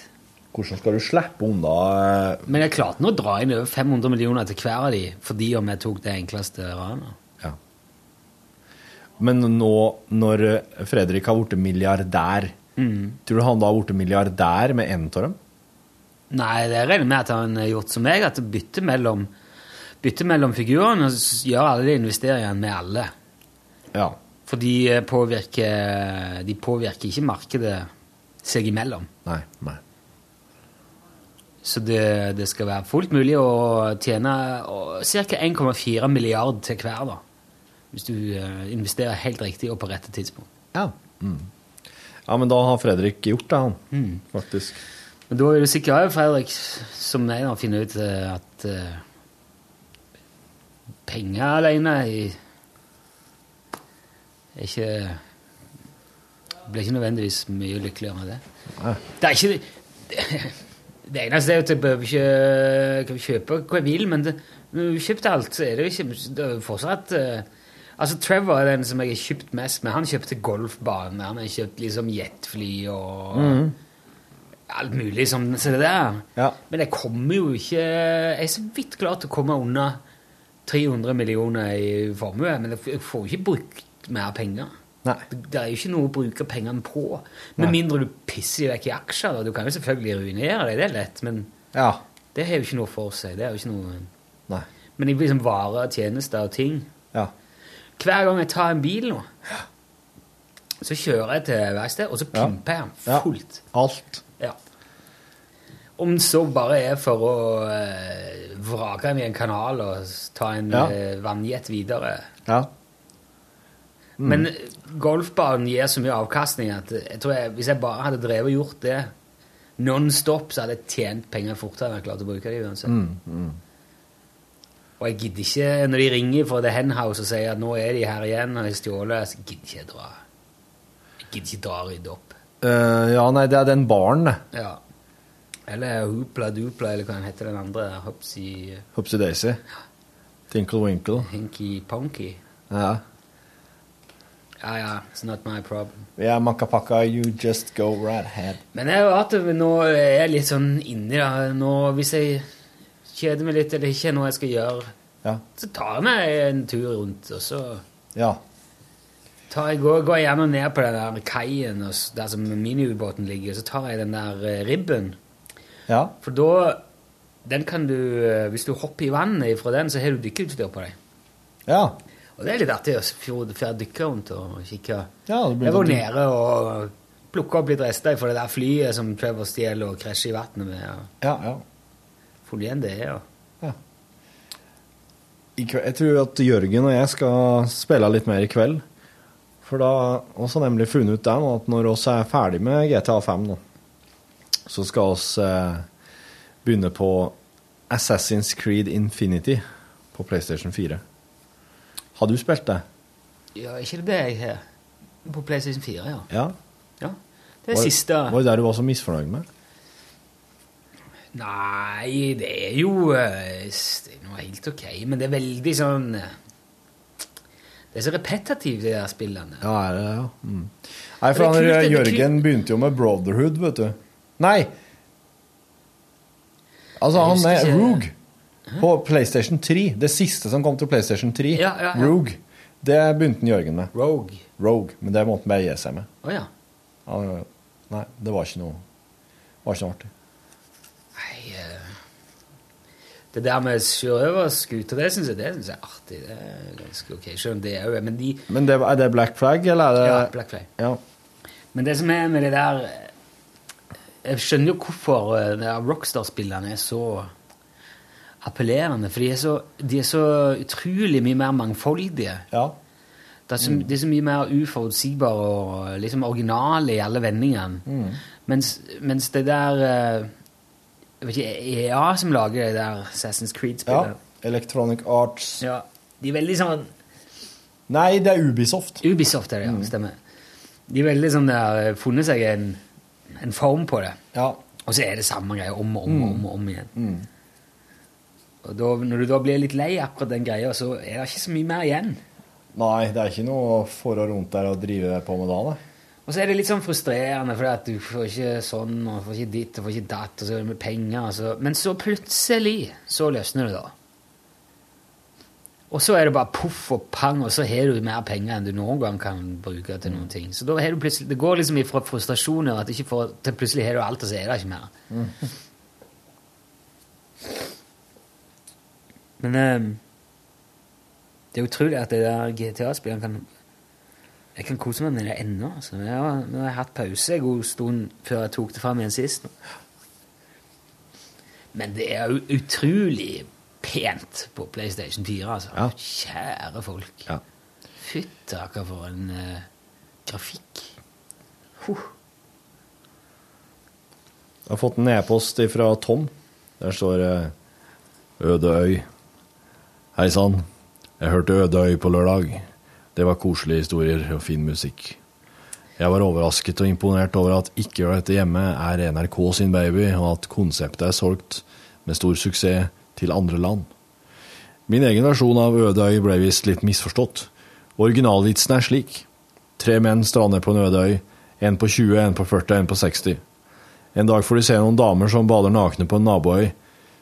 Hvordan skal du slippe unna eh, Men jeg klarte nå å dra inn over 500 millioner til hver av de, fordi om jeg tok det enkleste ranet. Men nå når Fredrik har blitt milliardær, Mm. tror du han da har blitt milliardær med en av dem? Nei, det regner med at han har gjort som meg, at bytte mellom, bytte mellom figurene og gjør alle de investeringene med alle. Ja. For de eh, påvirker, de påvirker ikke markedet seg imellom. Nei, nei. Så det, det skal være fullt mulig å tjene ca. 1,4 milliard til hver, da. Hvis du eh, investerer helt riktig og på rette tidspunkt. Ja. Mm. Ja, men da har Fredrik gjort det, han. Mm. Faktisk. Men da er du sikkert òg, Fredrik som meg da finne ut eh, at uh, penger alene i, er ikke Blir ikke nødvendigvis mye lykkeligere med det. Nei. Det er ikke det, det eneste er at jeg behøver ikke kan kjøpe hva jeg vil, men det, når du har kjøpt alt, så er det jo ikke fortsatt uh, Altså, Trevor er den som jeg har kjøpt mest med. Han kjøpte golfbane, han har kjøpt liksom jetfly og Mhm. alt mulig som så det der. Men jeg kommer jo ikke Jeg er så vidt glad til å komme unna 300 millioner i formue, men jeg jeg får jo ikke brukt mer penger. Nei. Det, er jo ikke noe å bruke pengene på. Med Nei. mindre du pisser vekk i aksjer. Da. Du kan jo selvfølgelig ruinere deg, det er lett, men Ja. det har jo ikke noe for seg. Det er jo ikke noe Nei. Men i liksom varer, tjenester og ting Ja. Hver gang jeg tar en bil nå, så kjører jeg til verkstedet, og så pimper jeg den Ja. fullt. Alt. Ja. Om det så bare er for å eh, vrake den i en kanal og ta en Ja. eh, vannjet videre. Ja. Mm. Men golfbanen gir så mye avkastning at jeg tror jeg, hvis jeg bare hadde drevet og gjort det non stop, så hadde jeg tjent penger fortere enn jeg klarte å bruke dem uansett. Mm, mm. Og jeg gidder ikke, når de ringer fra The Henhouse og sier at nå er de her igjen og har stjålet, så gidder ikke jeg dra. Jeg gidder ikke dra og rydde opp. Uh, ja, nei, det er den baren, det. Ja. Eller Hoopla Dupla, eller hva den heter den andre. Hopsy Hopsy Daisy. Tinkle Winkle. Hinky Ponky. Ja. Ja, ja, it's not my problem. Yeah, Makapaka, you just go right ahead. Men jeg at nå er jeg litt sånn inni det. Nå, hvis jeg kjeder meg litt, eller ikke er noe jeg skal gjøre, Ja. så tar jeg meg en tur rundt, og så Ja. tar jeg, går, går jeg gjerne ned på den der kaien der som miniubåten ligger, så tar jeg den der eh, ribben. Ja. For da den kan du, eh, Hvis du hopper i vannet fra den, så har du dykkerutstyr på deg. Ja. Og det er litt artig å få dykke rundt og kikke. Ja, det blir jeg var nede og plukka opp litt rester fra det der flyet som Trevor stjeler og krasjer i vannet med. og Ja, ja. Igjen det, ja. i kveld, Jeg tror at Jørgen og jeg skal spille litt mer i kveld. For da oss har nemlig funnet ut det nå, at når oss er ferdig med GTA 5 nå, så skal oss eh, begynne på Assassin's Creed Infinity på PlayStation 4. Har du spilt det? Ja, ikke det jeg har. På PlayStation 4, ja. Ja. ja. Det Var- siste Var det der du var så misfornøyd med? Nei, det er jo eh, Det er noe helt ok, men det er veldig sånn eh, Det er så repetitivt, de der spillene. Ja, er det ja. Mm. Nei, for han, kult, Jørgen begynte jo med Brotherhood, vet du. Nei! Altså, han er Rogue på PlayStation 3. Det siste som kom til PlayStation 3. Ja, ja, ja. Rogue. Det begynte Jørgen med. Rogue. Rogue, Men det måtte han bare gi seg med. Oh, ja. Han- nei, det var ikke noe var ikke noe artig. Nei eh, Det der med sjørøverskuter, det syns jeg, det synes jeg er artig. Det er ganske ok. Selv om det er jo Men de Men det, er det Black Flag, eller er det Ja, Black Flag. Ja. Men det som er med det der Jeg skjønner jo hvorfor eh, Rockstar-spillerne er så appellerende. For de er, så, de er så utrolig mye mer mangfoldige. Ja. Det, er så, det er så mye mer uforutsigbare og liksom originale i alle vendingene. Mm. Mens, mens det der eh, Jeg vet ikke, EA som lager det der Assassin's. Creed-spillet Electronic Arts. Ja. De er veldig sånn Nei, det er Ubisoft. Ubisoft er det, ja. Stemmer. De er veldig sånn der, funnet seg en, en form på det. Ja. Og så er det samme greia om og om, Mm. og om, om igjen. Mm. Og da, når du da blir litt lei akkurat den greia, så er det ikke så mye mer igjen. Nei, det er ikke noe for og rundt der å drive på med da, nei. Og så er det litt sånn frustrerende, for du får ikke sånn, og får ikke ditt, og får ikke datt, og så er det med penger, så Men så plutselig så løsner det, da. Og så er det bare poff og pang, og så har du mer penger enn du noen gang kan bruke til noen ting. Så da har du plutselig, det går liksom ifra frustrasjoner at ikke får, til plutselig har du alt, og så er det ikke mer. Men eh, det er utrolig at det der GTA-spillene kan Jeg kan kose meg med det ennå. Altså. Har, nå har jeg hatt pause en god stund før jeg tok det fram igjen sist. Men det er jo utrolig pent på PlayStation 4, altså. Kjære folk. Ja. Fyttaker for en uh, grafikk. Jeg har fått en e-post fra Tom. Der står det Øde øy. Hei sann. Jeg hørte Ødøy på lørdag. Det var koselige historier og fin musikk. Jeg var overrasket og imponert over at Ikke gjør dette hjemme er NRK sin baby, og at konseptet er solgt med stor suksess til andre land. Min egen versjon av Ødøy ble visst litt misforstått. Originalvitsen er slik. Tre menn strander på en ødøy. En på 20, en på 40, en på 60. En dag får de se noen damer som bader nakne på en naboøy.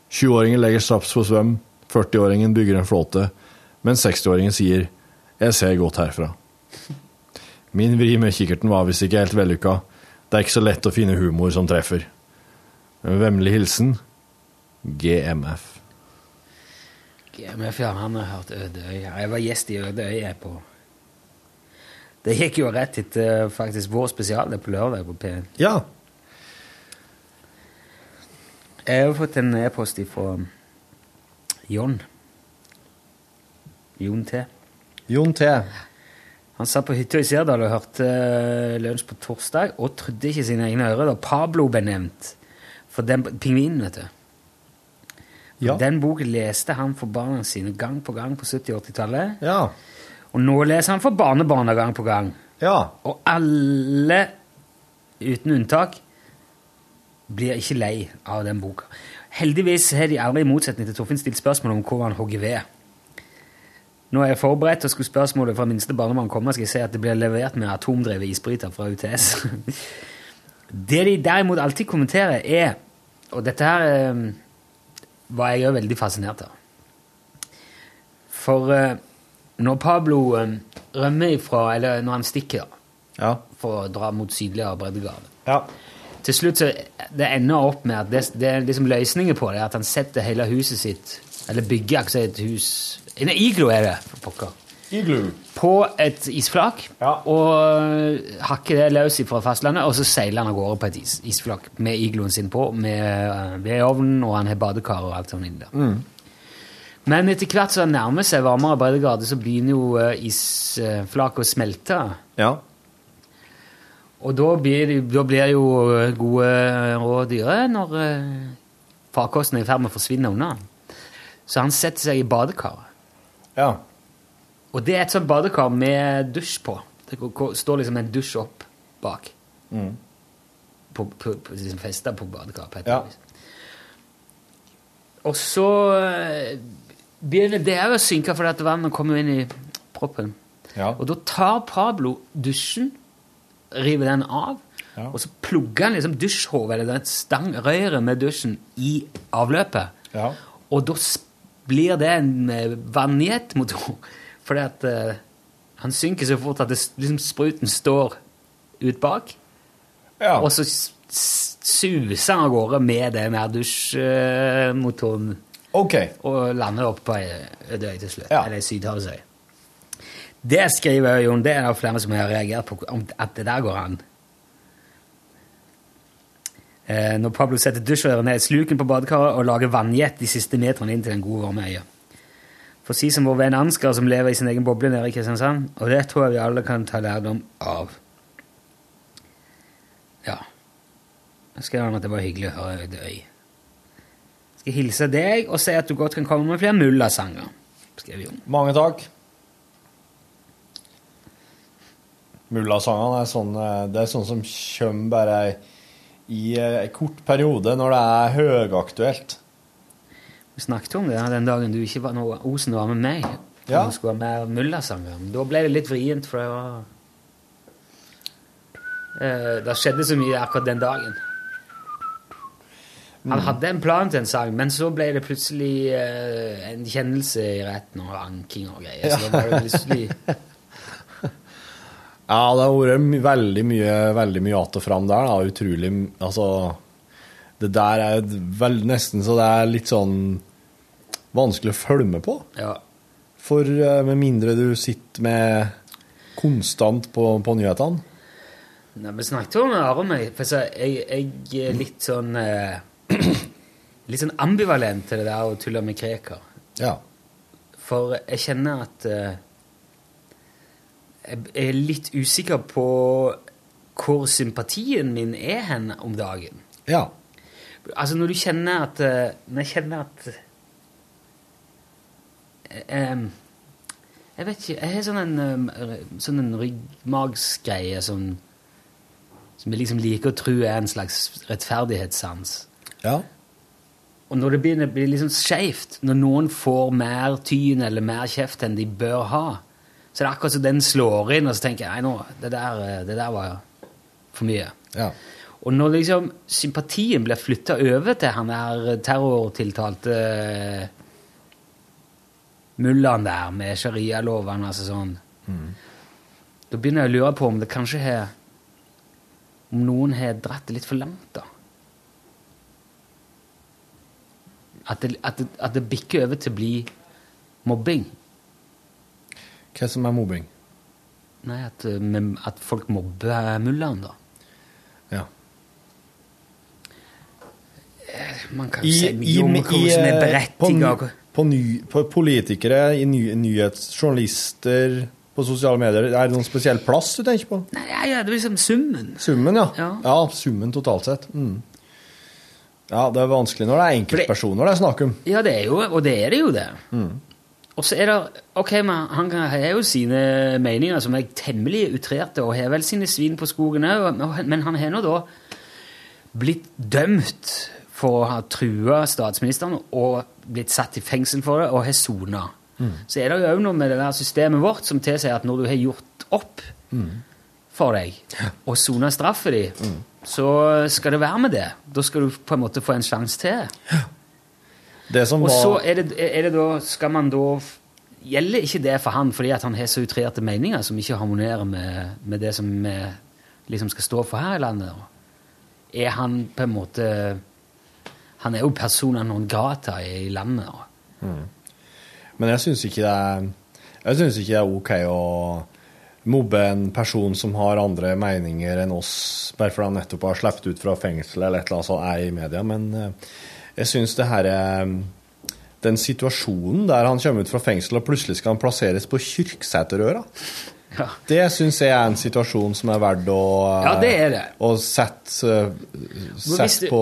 20-åringen legger straps på svøm, 40-åringen bygger en flåte, mens 60-åringen sier 'Jeg ser godt herfra'. Min vri med kikkerten var visst ikke helt vellykka. Det er ikke så lett å finne humor som treffer. Med vemmelig hilsen GMF. GMF, ja, han har hørt Ødeøy. Jeg var gjest i Ødeøy jeg på Det gikk jo rett etter faktisk vår spesial på lørdag på P1. Ja. Jeg har fått en e-post fra Jon. Jon T. Jon T. Han satt på hytta i Sirdal og hørte eh, lunsj på torsdag og trodde ikke sine egne ører da Pablo ble nevnt. For den pingvinen, vet du. Ja. Den boken leste han for barna sine gang på gang på 70- og 80-tallet. Ja. Og nå leser han for barnebarna gang på gang. Ja. Og alle, uten unntak, blir ikke lei av den boka. Heldigvis har de aldri i motsetning til Torfinn stilt spørsmål om hvor han hogger ved. Nå er jeg forberedt, og skulle spørsmålet fra minste barnemann komme, skal jeg si at det blir levert med atomdrevet isbryter fra UTS. det de derimot alltid kommenterer, er Og dette her eh, var jeg òg veldig fascinert av. For eh, når Pablo eh, rømmer ifra Eller når han stikker, ja. for å dra mot sydligere breddegrad Til slutt så det ender opp med at det, det er liksom løsningen på det, at han setter hele huset sitt Eller bygger altså et hus En iglo er det, for pokker. Iglu. På et isflak, og hakker det løs fra fastlandet, og så seiler han av gårde på et is, isflak med igloen sin på, med uh, vedovnen, og han har badekar og alt sånt inni der. Mm. Men etter hvert som det nærmer seg varmere breddegrader, så begynner jo eh, isflaket å smelte. Ja. Og da blir, da blir jo eh, gode råd dyre når eh, farkosten er i ferd med å forsvinne unna. Så han setter seg i badekaret. Ja. Og det er et sånt badekar med dusj på. Det står liksom en dusj opp bak. Mm. På, på, på, liksom festa på badekaret. Ja. Og så eh, begynner det òg å synke, for at vannet kommer inn i proppen. Ja. Og da tar Pablo dusjen, river den av, Ja. og så plugger han liksom dusjhovet, eller den stang, røret med dusjen, i avløpet. Ja. Og da blir det en eh, vannjetmotor. Fordi at uh, han synker så fort at det, liksom, spruten står ut bak. Ja. Og så suser han av gårde med det her dusjmotoren Ok. og lander opp på ei øde øy til slutt. Eller Sydhavsøy. Det skriver Jon, det er det flere som har reagert på, at det der går an. Eh, når Pablo setter dusjrøret ned i sluken på badekaret og lager vannjet de siste meterne inn til den gode, varme øya. For å si som vår venn Ansgar, som lever i sin egen boble nede i Kristiansand, og det tror jeg vi alle kan ta lærdom av. Ja. Jeg skrev han at det var hyggelig å høre Øyde øy. Skal hilse deg og si at du godt kan komme med flere mullasanger. Skrev Jon. Mange takk. Mullasangene er sånn, eh, det er sånn som kommer bare i eh, en kort periode når det er høyaktuelt. Vi snakket om det den dagen du ikke var noe Osen var med meg. Ja. Du skulle ha mer mullasanger. Men Da ble det litt vrient, for det var eh, Det skjedde så mye akkurat den dagen. Han hadde en plan til en sang, men så ble det plutselig eh, en kjennelse i retten og anking og greier. Så da ble det plutselig Ja, det har vært veldig mye, veldig mye att og fram der. Da. Utrolig Altså Det der er vel nesten så det er litt sånn vanskelig å følge med på. Ja. For eh, med mindre du sitter med konstant på, på nyhetene. Nei, Vi snakket om Are meg, for jeg, jeg er litt sånn eh, Litt sånn ambivalent til det der å tulle med Krekar. Ja. For jeg kjenner at eh, Jeg er litt usikker på hvor sympatien min er hen om dagen. Ja. Altså når du kjenner at eh, Når jeg kjenner at um, Jeg vet ikke Jeg har sånn en, r- sånn en ryggmagsgreie som Som jeg liksom liker å tro er en slags rettferdighetssans. Ja. Og når det begynner å bli liksom skeivt, når noen får mer tyn eller mer kjeft enn de bør ha, så det er akkurat som den slår inn, og så tenker jeg nei, nå, det der, eh, det der var for mye. Ja. Og når liksom sympatien blir flytta over til han der terrortiltalte eh, mullaen der med sharialovene altså sånn, da begynner jeg å lure på om det kanskje har Om noen har dratt det litt for langt, da. At det, at det, at det bikker over til å bli mobbing. Hva som er mobbing? Nei, at, eh, at folk mobber mullaen, da. Ja. Man kan jo si mye om hva som er berettiga berettiget. på, på, på politikere, i ny, nyhetsjournalister, på sosiale medier, er det noen spesiell plass du tenker på? Nei, ja, ja, det er liksom summen. Summen, ja. Ja. summen totalt sett. Mm. Ja, det er vanskelig når det er enkeltpersoner det er snakk om. Ja, det er jo, og det er det jo det. Mm. Og så er det Ok, men han har jo sine meninger som er temmelig utrerte, og har vel sine svin på skogen òg, men han har nå da blitt dømt for å ha trua statsministeren og blitt satt i fengsel for det, og har sona. Mm. Så er det jo òg noe med det der systemet vårt som tilsier at når du har gjort opp Mm. for deg og sona straffa di, så skal det være med det. Da skal du på en måte få en sjanse til. Som Og så er det, er det da, skal man da Gjelder ikke det for han fordi at han har så utrerte meninger som ikke harmonerer med, med det som vi liksom skal stå for her i landet? Er han på en måte Han er jo persona non grata i landet. Mm. Men jeg syns ikke det er Jeg synes ikke det er ok å mobbe en person som har andre meninger enn oss, bare fordi han nettopp har sluppet ut fra fengsel eller et eller annet sånt er i media. Men eh, jeg syns det her er den situasjonen der han kommer ut fra fengsel og plutselig skal han plasseres på Kyrksæterøra. Ja. Det syns jeg er en situasjon som er verdt å, Ja, det er det. å sette, eh, sette på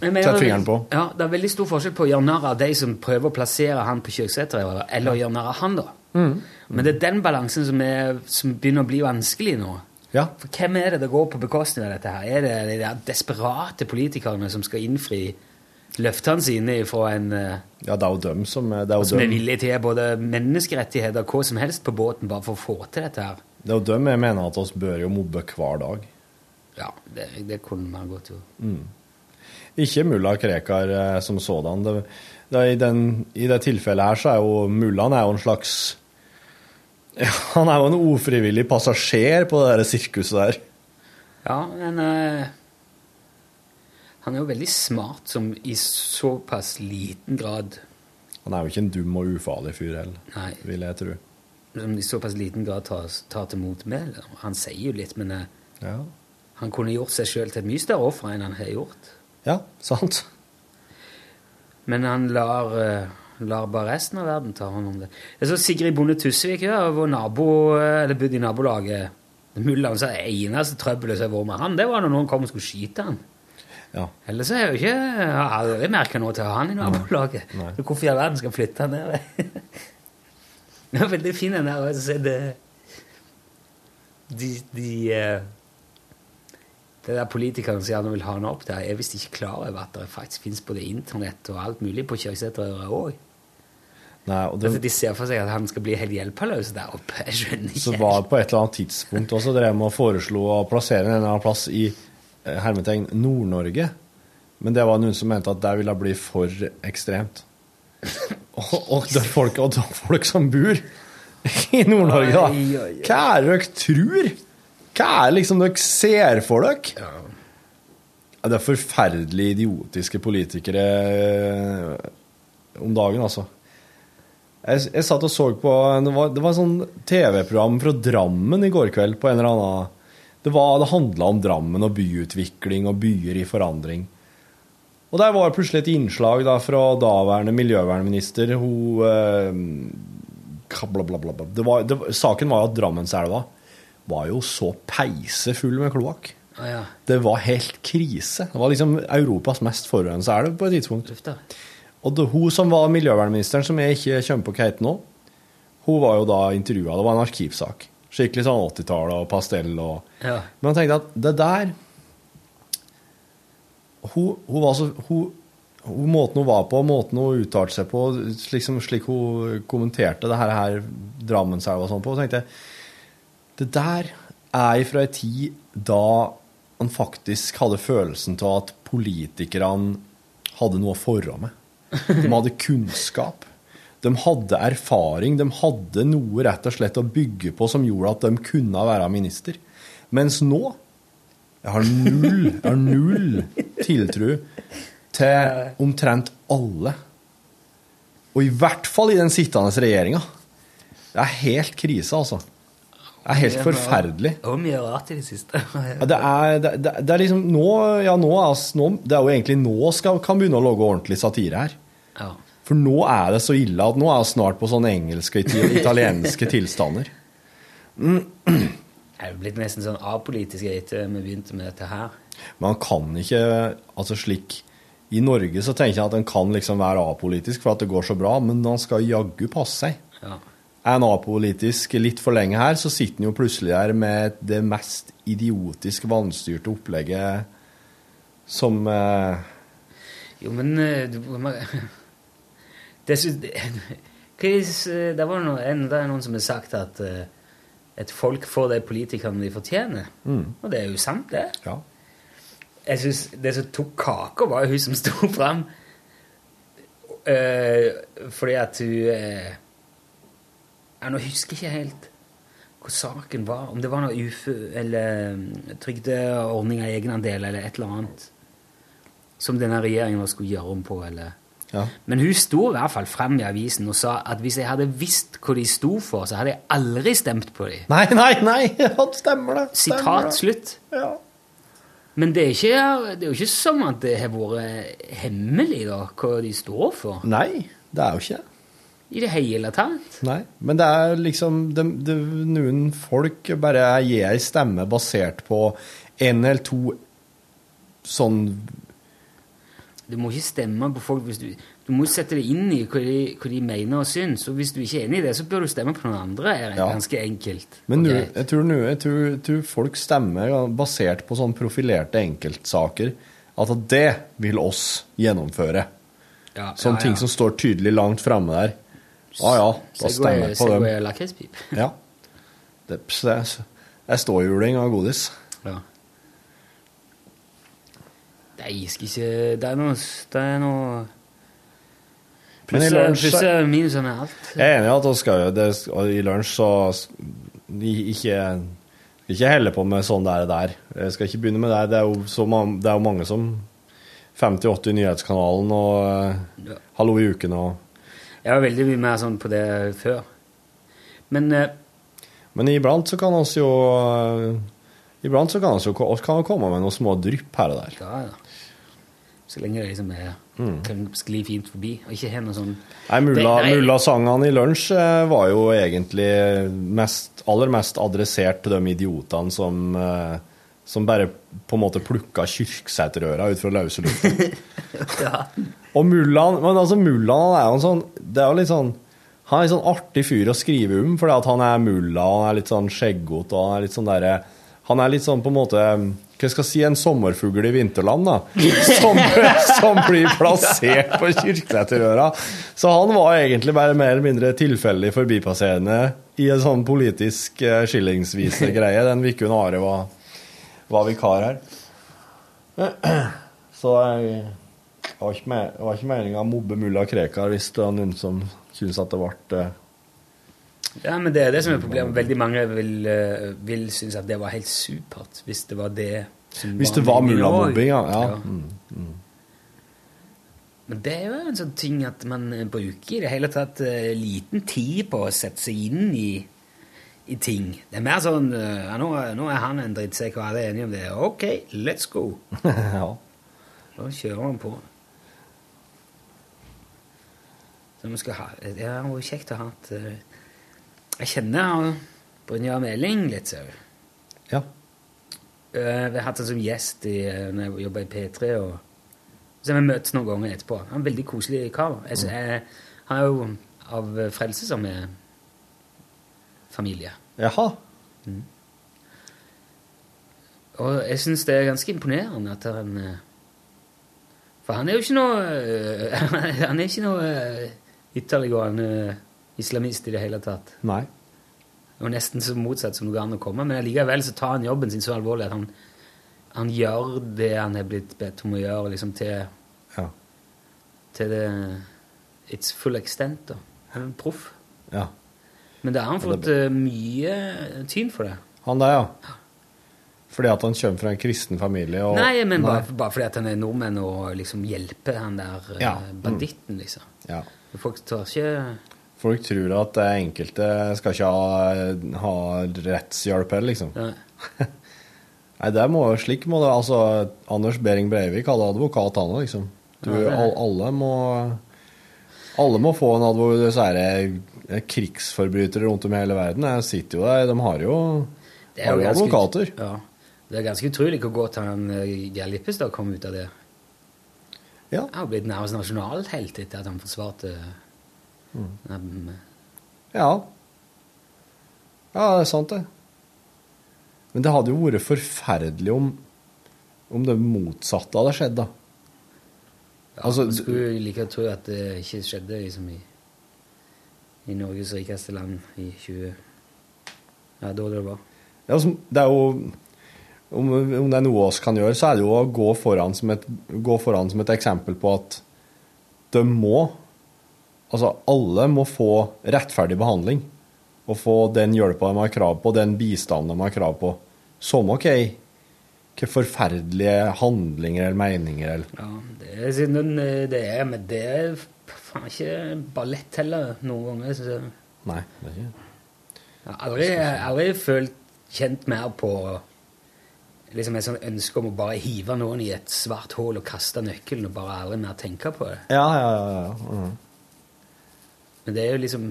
Sette fingeren på. Ja, Det er veldig stor forskjell på å gjøre narr av de som prøver å plassere han på Kyrksæterøra, eller å gjøre narr av han, da. Mm. Men det er den balansen som, er, som begynner å bli vanskelig nå. Ja. For hvem er det det går på bekostning av dette her? Er det de der desperate politikerne som skal innfri løftene sine fra en eh, Ja, det er jo dem som det er som er villige til både menneskerettigheter og hva som helst på båten bare for å få til dette her? det er jo dem jeg mener at oss bør jo mobbe hver dag. Ja, det, det kunne man godt gjort. Mm. Ikke mulla Krekar eh, som sådan. Det, det, i, den, I det tilfellet her så er jo mullaen er jo en slags ja, Han er jo en ufrivillig passasjer på det der sirkuset der. Ja, men eh, han er jo veldig smart som i såpass liten grad Han er jo ikke en dum og ufarlig fyr heller, Nei. vil jeg tro. som i såpass liten grad tar, tar til motmæle. Han sier jo litt, men eh, Ja, han kunne gjort seg sjøl til et mye større offer enn han har gjort. ja sant. Men han lar, eh, lar bare resten av verden ta hånd om det. Jeg så Sigrid Bonde Tusvik, ja, vår nabo, eh, eller bodde i nabolaget. Mullaen sa eneste trøbbelet som har vært med han, det var når noen kom og skulle skyte han. Ja. Ellers har jeg jo ikke jeg har aldri merka noe til han i nabolaget. Så Hvorfor i all verden skal jeg flytte han ned? det er veldig fin den der. altså, det, de, de eh, Det der politikerne som gjerne vil ha han opp der, er visst ikke klar over at det faktisk fins både internett og alt mulig på Kjøkseterøra òg. Det, De ser for seg at han skal bli helt hjelpeløs der oppe. Jeg skjønner ikke. så var det på et eller annet tidspunkt også drev med å foreslo å plassere en eller annen plass i hermetegn Nord-Norge. Men det var noen som mente at det ville bli for ekstremt. og, og, det er folk, og det er folk som bor i Nord-Norge, da. Hva er det dere tror? Hva er det liksom dere ser for dere? Ja, det er forferdelig idiotiske politikere eh, om dagen, altså. Jeg, jeg satt og så på Det var, det var et sånn TV-program fra Drammen i går kveld på en eller annen Det, var- det handla om Drammen og byutvikling og byer i forandring. Og der var plutselig et innslag da fra daværende miljøvernminister. Hun eh, bla, bla, bla. Det var, det, Saken var jo at Drammenselva var jo så peisefull med kloakk. Ah, ja. Det var helt krise. Det var liksom Europas mest forurensa elv på et tidspunkt. Og det, hun som var miljøvernministeren, som jeg ikke kommer på hva heter nå, hun var jo da intervjua. Det var en arkivsak. Skikkelig sånn 80-tallet og pastell og Ja. Men jeg tenkte at det der Hun, hun var så hun, hun, Måten hun var på, måten hun uttalte seg på, liksom, slik hun kommenterte det her, her Drammenselva og sånn på, så tenkte jeg Det der er fra ei tid da han faktisk hadde følelsen av at politikerne hadde noe å forra med. De hadde kunnskap. De hadde erfaring. De hadde noe rett og slett å bygge på som gjorde at de kunne være minister. Mens nå jeg har null, jeg har null tiltro til omtrent alle. Og i hvert fall i den sittende regjeringa. Det er helt krise, altså. Det er helt forferdelig. Var mye rart i det siste. Ja, det, er, det, det, det er liksom nå, ja, nå, altså, nå Det er jo egentlig nå skal, kan begynne å lage ordentlig satire her. Ja. For nå er det så ille at nå er vi snart på sånne engelske og italienske tilstander. Jeg er jo blitt nesten sånn apolitisk etter vi begynte med dette her. Man kan ikke Altså slik I Norge så tenker jeg at en kan liksom være apolitisk for at det går så bra, men han skal jaggu passe seg. Ja. Er en apolitisk litt for lenge her, så sitter han jo plutselig her med det mest idiotisk vanstyrte opplegget som eh, Jo, men eh, du, det, Chris, det, er det- var noe, en, det er noen som har sagt at eh, et folk får de politikerne de fortjener. Mm. Og det er jo sant, det. Ja. Jeg synes Det som tok kaka, var hun som sto fram. uh, fordi at hun uh, jeg Nå husker jeg ikke helt hva saken var. Om det var noe ufø... Eller mm, trygdeordning av egenandel eller et eller annet. Som denne regjeringen skulle gjøre om på, eller Ja. Men hun sto i hvert fall frem i avisen og sa at hvis jeg hadde visst hva de sto for, så hadde jeg aldri stemt på dem. Nei, nei, nei! Ja, stemmer det. Sitat slutt. Ja. Men det er, ikke, det er jo ikke som at det har vært hemmelig da, hva de står for. Nei, det er jo ikke det. I det hele tatt. Nei, men det er liksom det, det, Noen folk bare gir ei stemme basert på en eller to sånn Du må ikke stemme på folk du Du må sette deg inn i hva de, hva de mener og syns. Og hvis du ikke er enig i det, så bør du stemme på noen andre. er Ja. ganske enkelt. Men Og nu, jeg, tror, nu, jeg, tror, jeg tror folk stemmer basert på sånn profilerte enkeltsaker. At det vil oss gjennomføre. Ja, Sånne ja, ting som står tydelig langt framme der. Ja ja, da stemmer jeg på dem. Segway lakrispip. Ja. Det, det, det er ståhjuling av godis. Ja. Nei, jeg skal ikke Det er noe, det er noe Men Pluss og minus med alt. Jeg er enig i at vi skal, det, i lunsj så ikke, ikke helle på med sånn det er der. Jeg skal ikke begynne med det. Det er jo, så, ma- det er jo mange som 50-80 i nyhetskanalen og eh, Ja. Hallo i uken og Jeg var veldig mye mer sånn på det før. Men uh, Men iblant så kan vi jo eh, Iblant så kan han komme med noen små drypp her og der. ja, ja. Så lenge det liksom er Mm. kan skli fint forbi, og ikke har noe sånn Nei. Mulla-sangene i lunsj eh, var jo egentlig mest, aller mest adressert til de idiotene som, eh, som bare på en måte plukka kyrksæterøra ut fra løse lufta. Ja. Og mullaen Men altså, mullaen er jo en sånn Det er jo litt sånn Han er en sånn artig fyr å skrive om, fordi at han er mulla, og han er litt sånn skjeggete, og han er litt sånn derre Han er litt sånn på en måte Hva skal jeg si, en sommerfugl i vinterland, da. Som, som blir plassert på Kirkeseterøra. Så han var egentlig bare mer eller mindre tilfeldig forbipasserende i en sånn politisk eh, skillingsvise-greie. Den Vikund Are var, var vikar her. Så jeg det var ikke, me- ikke meninga å mobbe mulla Krekar hvis det var noen som syntes at det ble eh, Ja, men det er det som er problemet. Veldig mange vil, eh, vil synes at det var helt supert, hvis det var det som Hvis det var meningen mullamobbing, ja. ja. Mm, mm. Men det er jo en sånn ting at man eh, bruker i det hele tatt eh, liten tid på å sette seg inn i, i ting. Det er mer sånn ja, nå, nå er han en drittsekk, og alle er enige om det. Ok, let's go. ja. Da kjører man på. Så vi skal ha Det er jo kjekt å ha et Jeg kjenner Brynjar Meling litt, så. Ja. Eh, Vi har hatt han som gjest i, eh, når jeg jobba i P3. Og så har vi møttes noen ganger etterpå. Han er en veldig koselig kar. Jeg, jeg, han er jo av Frelsesarmé familie. Jaha. Og jeg syns det er ganske imponerende at han eh, For han er jo ikke noe eh, Han er ikke noe eh, ytterliggående islamist i det hele tatt. Nei. Og nesten så motsatt som det går an å komme. Men allikevel så tar han jobben sin så alvorlig at han, han gjør det han er blitt bedt om å gjøre, liksom til, Ja. til det its full extent. da. Han er en proff. Ja. Men da har han Ja, det fått eh, mye tyn for det. Han der, ja. Fordi at han kommer fra en kristen familie og Nei, men bare, bare fordi at han er nordmenn og liksom hjelper han der eh, Ja. banditten, liksom. Ja. Folk tar ikke Folk tror at enkelte skal ikke ha, ha rettshjelp heller, liksom. Nei. Nei, det må, slik må det Altså, Anders Behring Breivik hadde advokat, han òg, liksom. Du, Ja, all, alle må Alle må få en advokat. Eh, krigsforbrytere rundt om i hele verden. Jeg sitter jo der, de har jo, Det er har jo jo ganske- advokater. Ja. Det er ganske utrolig hvor godt han eh, Geir Lippestad kom ut av det. Ja. Han har blitt nærmest nasjonalhelt etter at han forsvarte Mm. Ja. Ja, det er sant, det. Men det hadde jo vært forferdelig om, om det motsatte hadde skjedd, da. ja, Altså, Man skulle jo like tro at det ikke skjedde liksom i, i Norges rikeste land i 20... Ja, da det var. Ja, altså, det er jo om, om det er noe oss kan gjøre, så er det jo å gå foran som et, gå foran som et eksempel på at de må Altså, alle må få rettferdig behandling. Og få den hjelpa de har krav på, den bistanden de har krav på. Samme hva hva forferdelige handlinger eller meninger eller Ja, det er, siden, eh, det er, men det er faen ikke ballett heller noen ganger. syns jeg. Nei, det er ikke Jeg har aldri, aldri følt kjent mer på liksom et sånt ønske om å bare hive noen i et svart hull og kaste nøkkelen og bare aldri mer tenke på det. Ja, ja, ja. ja. Mhm. Men det er jo liksom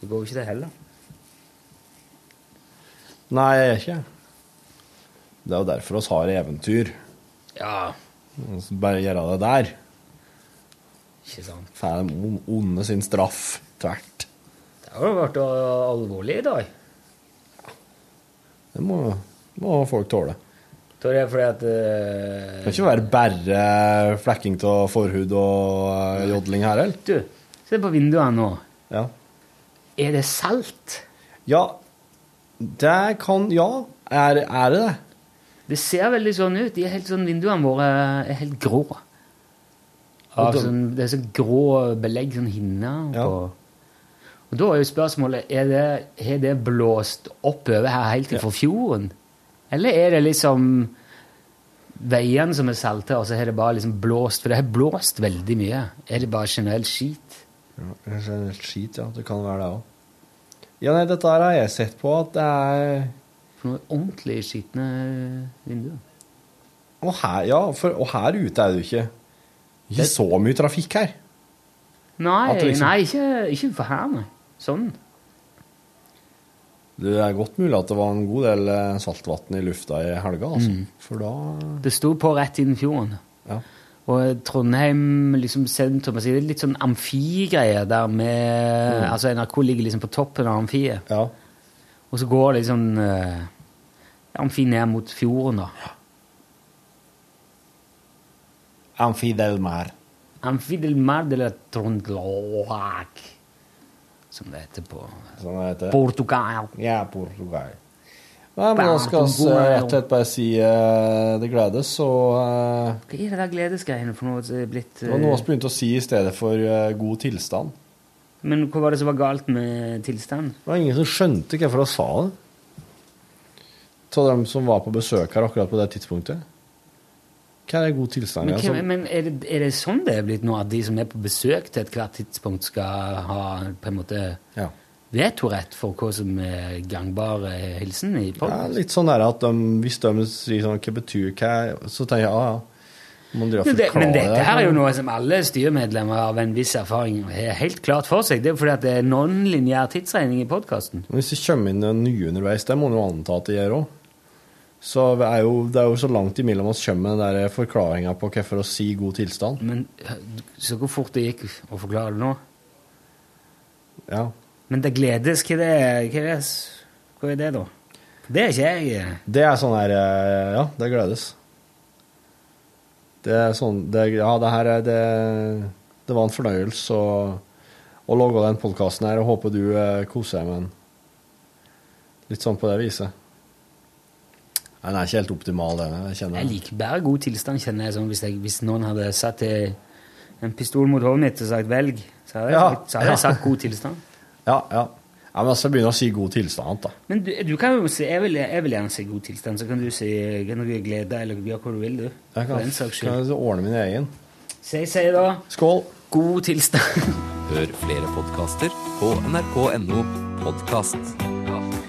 Det går jo ikke det heller. Nei, ikke. Det er jo derfor oss har eventyr. Ja, så Bare gjøre det der. ikke sant. Får de on- onde sin straff tvert. Det har jo vært alvorlig i dag. Det må, må folk tåle. Tror jeg fordi at Det uh, kan ikke være bare flekking av forhud og eh, jodling her, eller? Du, se på vinduene nå. Ja. Er det salt? Ja, det kan Ja, er, er det det? Det ser veldig sånn ut. De er helt sånn, Vinduene våre er helt grå. Og sånn, det er sånn grå belegg, sånn hinner Ja. på Og da er jo spørsmålet er det, Har det blåst oppover her helt til for fjorden? Eller er det liksom veiene som er salte, og så har det bare liksom blåst? For det har blåst veldig mye. Er det bare generelt skit? Ja, generelt skit, ja. Det kan være det òg. Ja, nei, dette her har jeg sett på at det er For noe ordentlig skitne vinduer. Og her, ja, for, og her ute er det jo ikke Ikke så mye trafikk her. Nei, liksom- nei ikke, ikke for her, nei. Sånn. Det er godt mulig at det var en god del eh, saltvann i lufta i helga, altså. Mm. For da Det sto på rett innen fjorden. Ja. Og Trondheim liksom sentrum Det er litt sånn amfigreie der med Mm. Altså NRK ligger liksom på toppen av amfiet. Ja. Og så går det liksom uh, amfi ned mot fjorden, da. Amfi del Mar. Amfi del Mar de la Trondlag. Som det heter på Sånn det heter. Portugal. Ja, Portugal. Nei, men da skal vi eh, rett og slett bare si uh, det gledes, og uh, Hva er det der gledesgreiene for noe som er blitt Det var noe eh, vi begynte å si i stedet for uh, god tilstand. Men hva var det som var galt med tilstand? Det var ingen som skjønte hvorfor vi sa det. Av dem som var på besøk her akkurat på det tidspunktet. Hva er god tilstand? Men, hvem- men er, det, er det sånn det er blitt nå, at de som er på besøk til ethvert tidspunkt, skal ha på en måte Ja. Vetorett for hva som er gangbar eh, hilsen i Ja, litt sånn der at de, hvis de sier sånn Hva betyr hva Så tenker jeg ja, ja. Og Men, det, men dette her er jo noe som alle styremedlemmer av en viss erfaring har helt klart for seg. Det er fordi at det er non-lineær tidsregning i podkasten. Hvis det kommer inn nye underveis, det må en jo anta at det gjør òg. Så er, jo, det er jo så langt imellom oss kommer den der forklaringa på hvorfor å si god tilstand. Men så hvor fort det gikk å forklare det nå. Ja. Men det gledes, hva er det, hva er det, da? Det er ikke jeg. eh. Det er sånn her eh, Ja, det gledes. Det er sånn det, Ja, det her er det Det var en fornøyelse å, å lage den podkasten her, og håper du eh, koser deg med den. Litt sånn på det viset. Nei, Den er ikke helt optimal, den. Jeg kjenner Jeg liker bare god tilstand, kjenner jeg. Sånn, hvis, jeg hvis noen hadde satt en pistol mot hodet mitt og sagt 'velg', så hadde jeg, Ja, så hadde jeg ja. sagt god tilstand. Ja, ja. ja men altså, jeg begynner å si god tilstand, da. Men du, du kan jo si jeg vil, jeg vil gjerne si god tilstand, så kan du si kan du glede eller gjøre hva du vil, du. Jeg kan, den saks kan jeg ordne min egen. Så jeg sier da Skål. God tilstand. Hør flere podkaster på nrk.no podkast.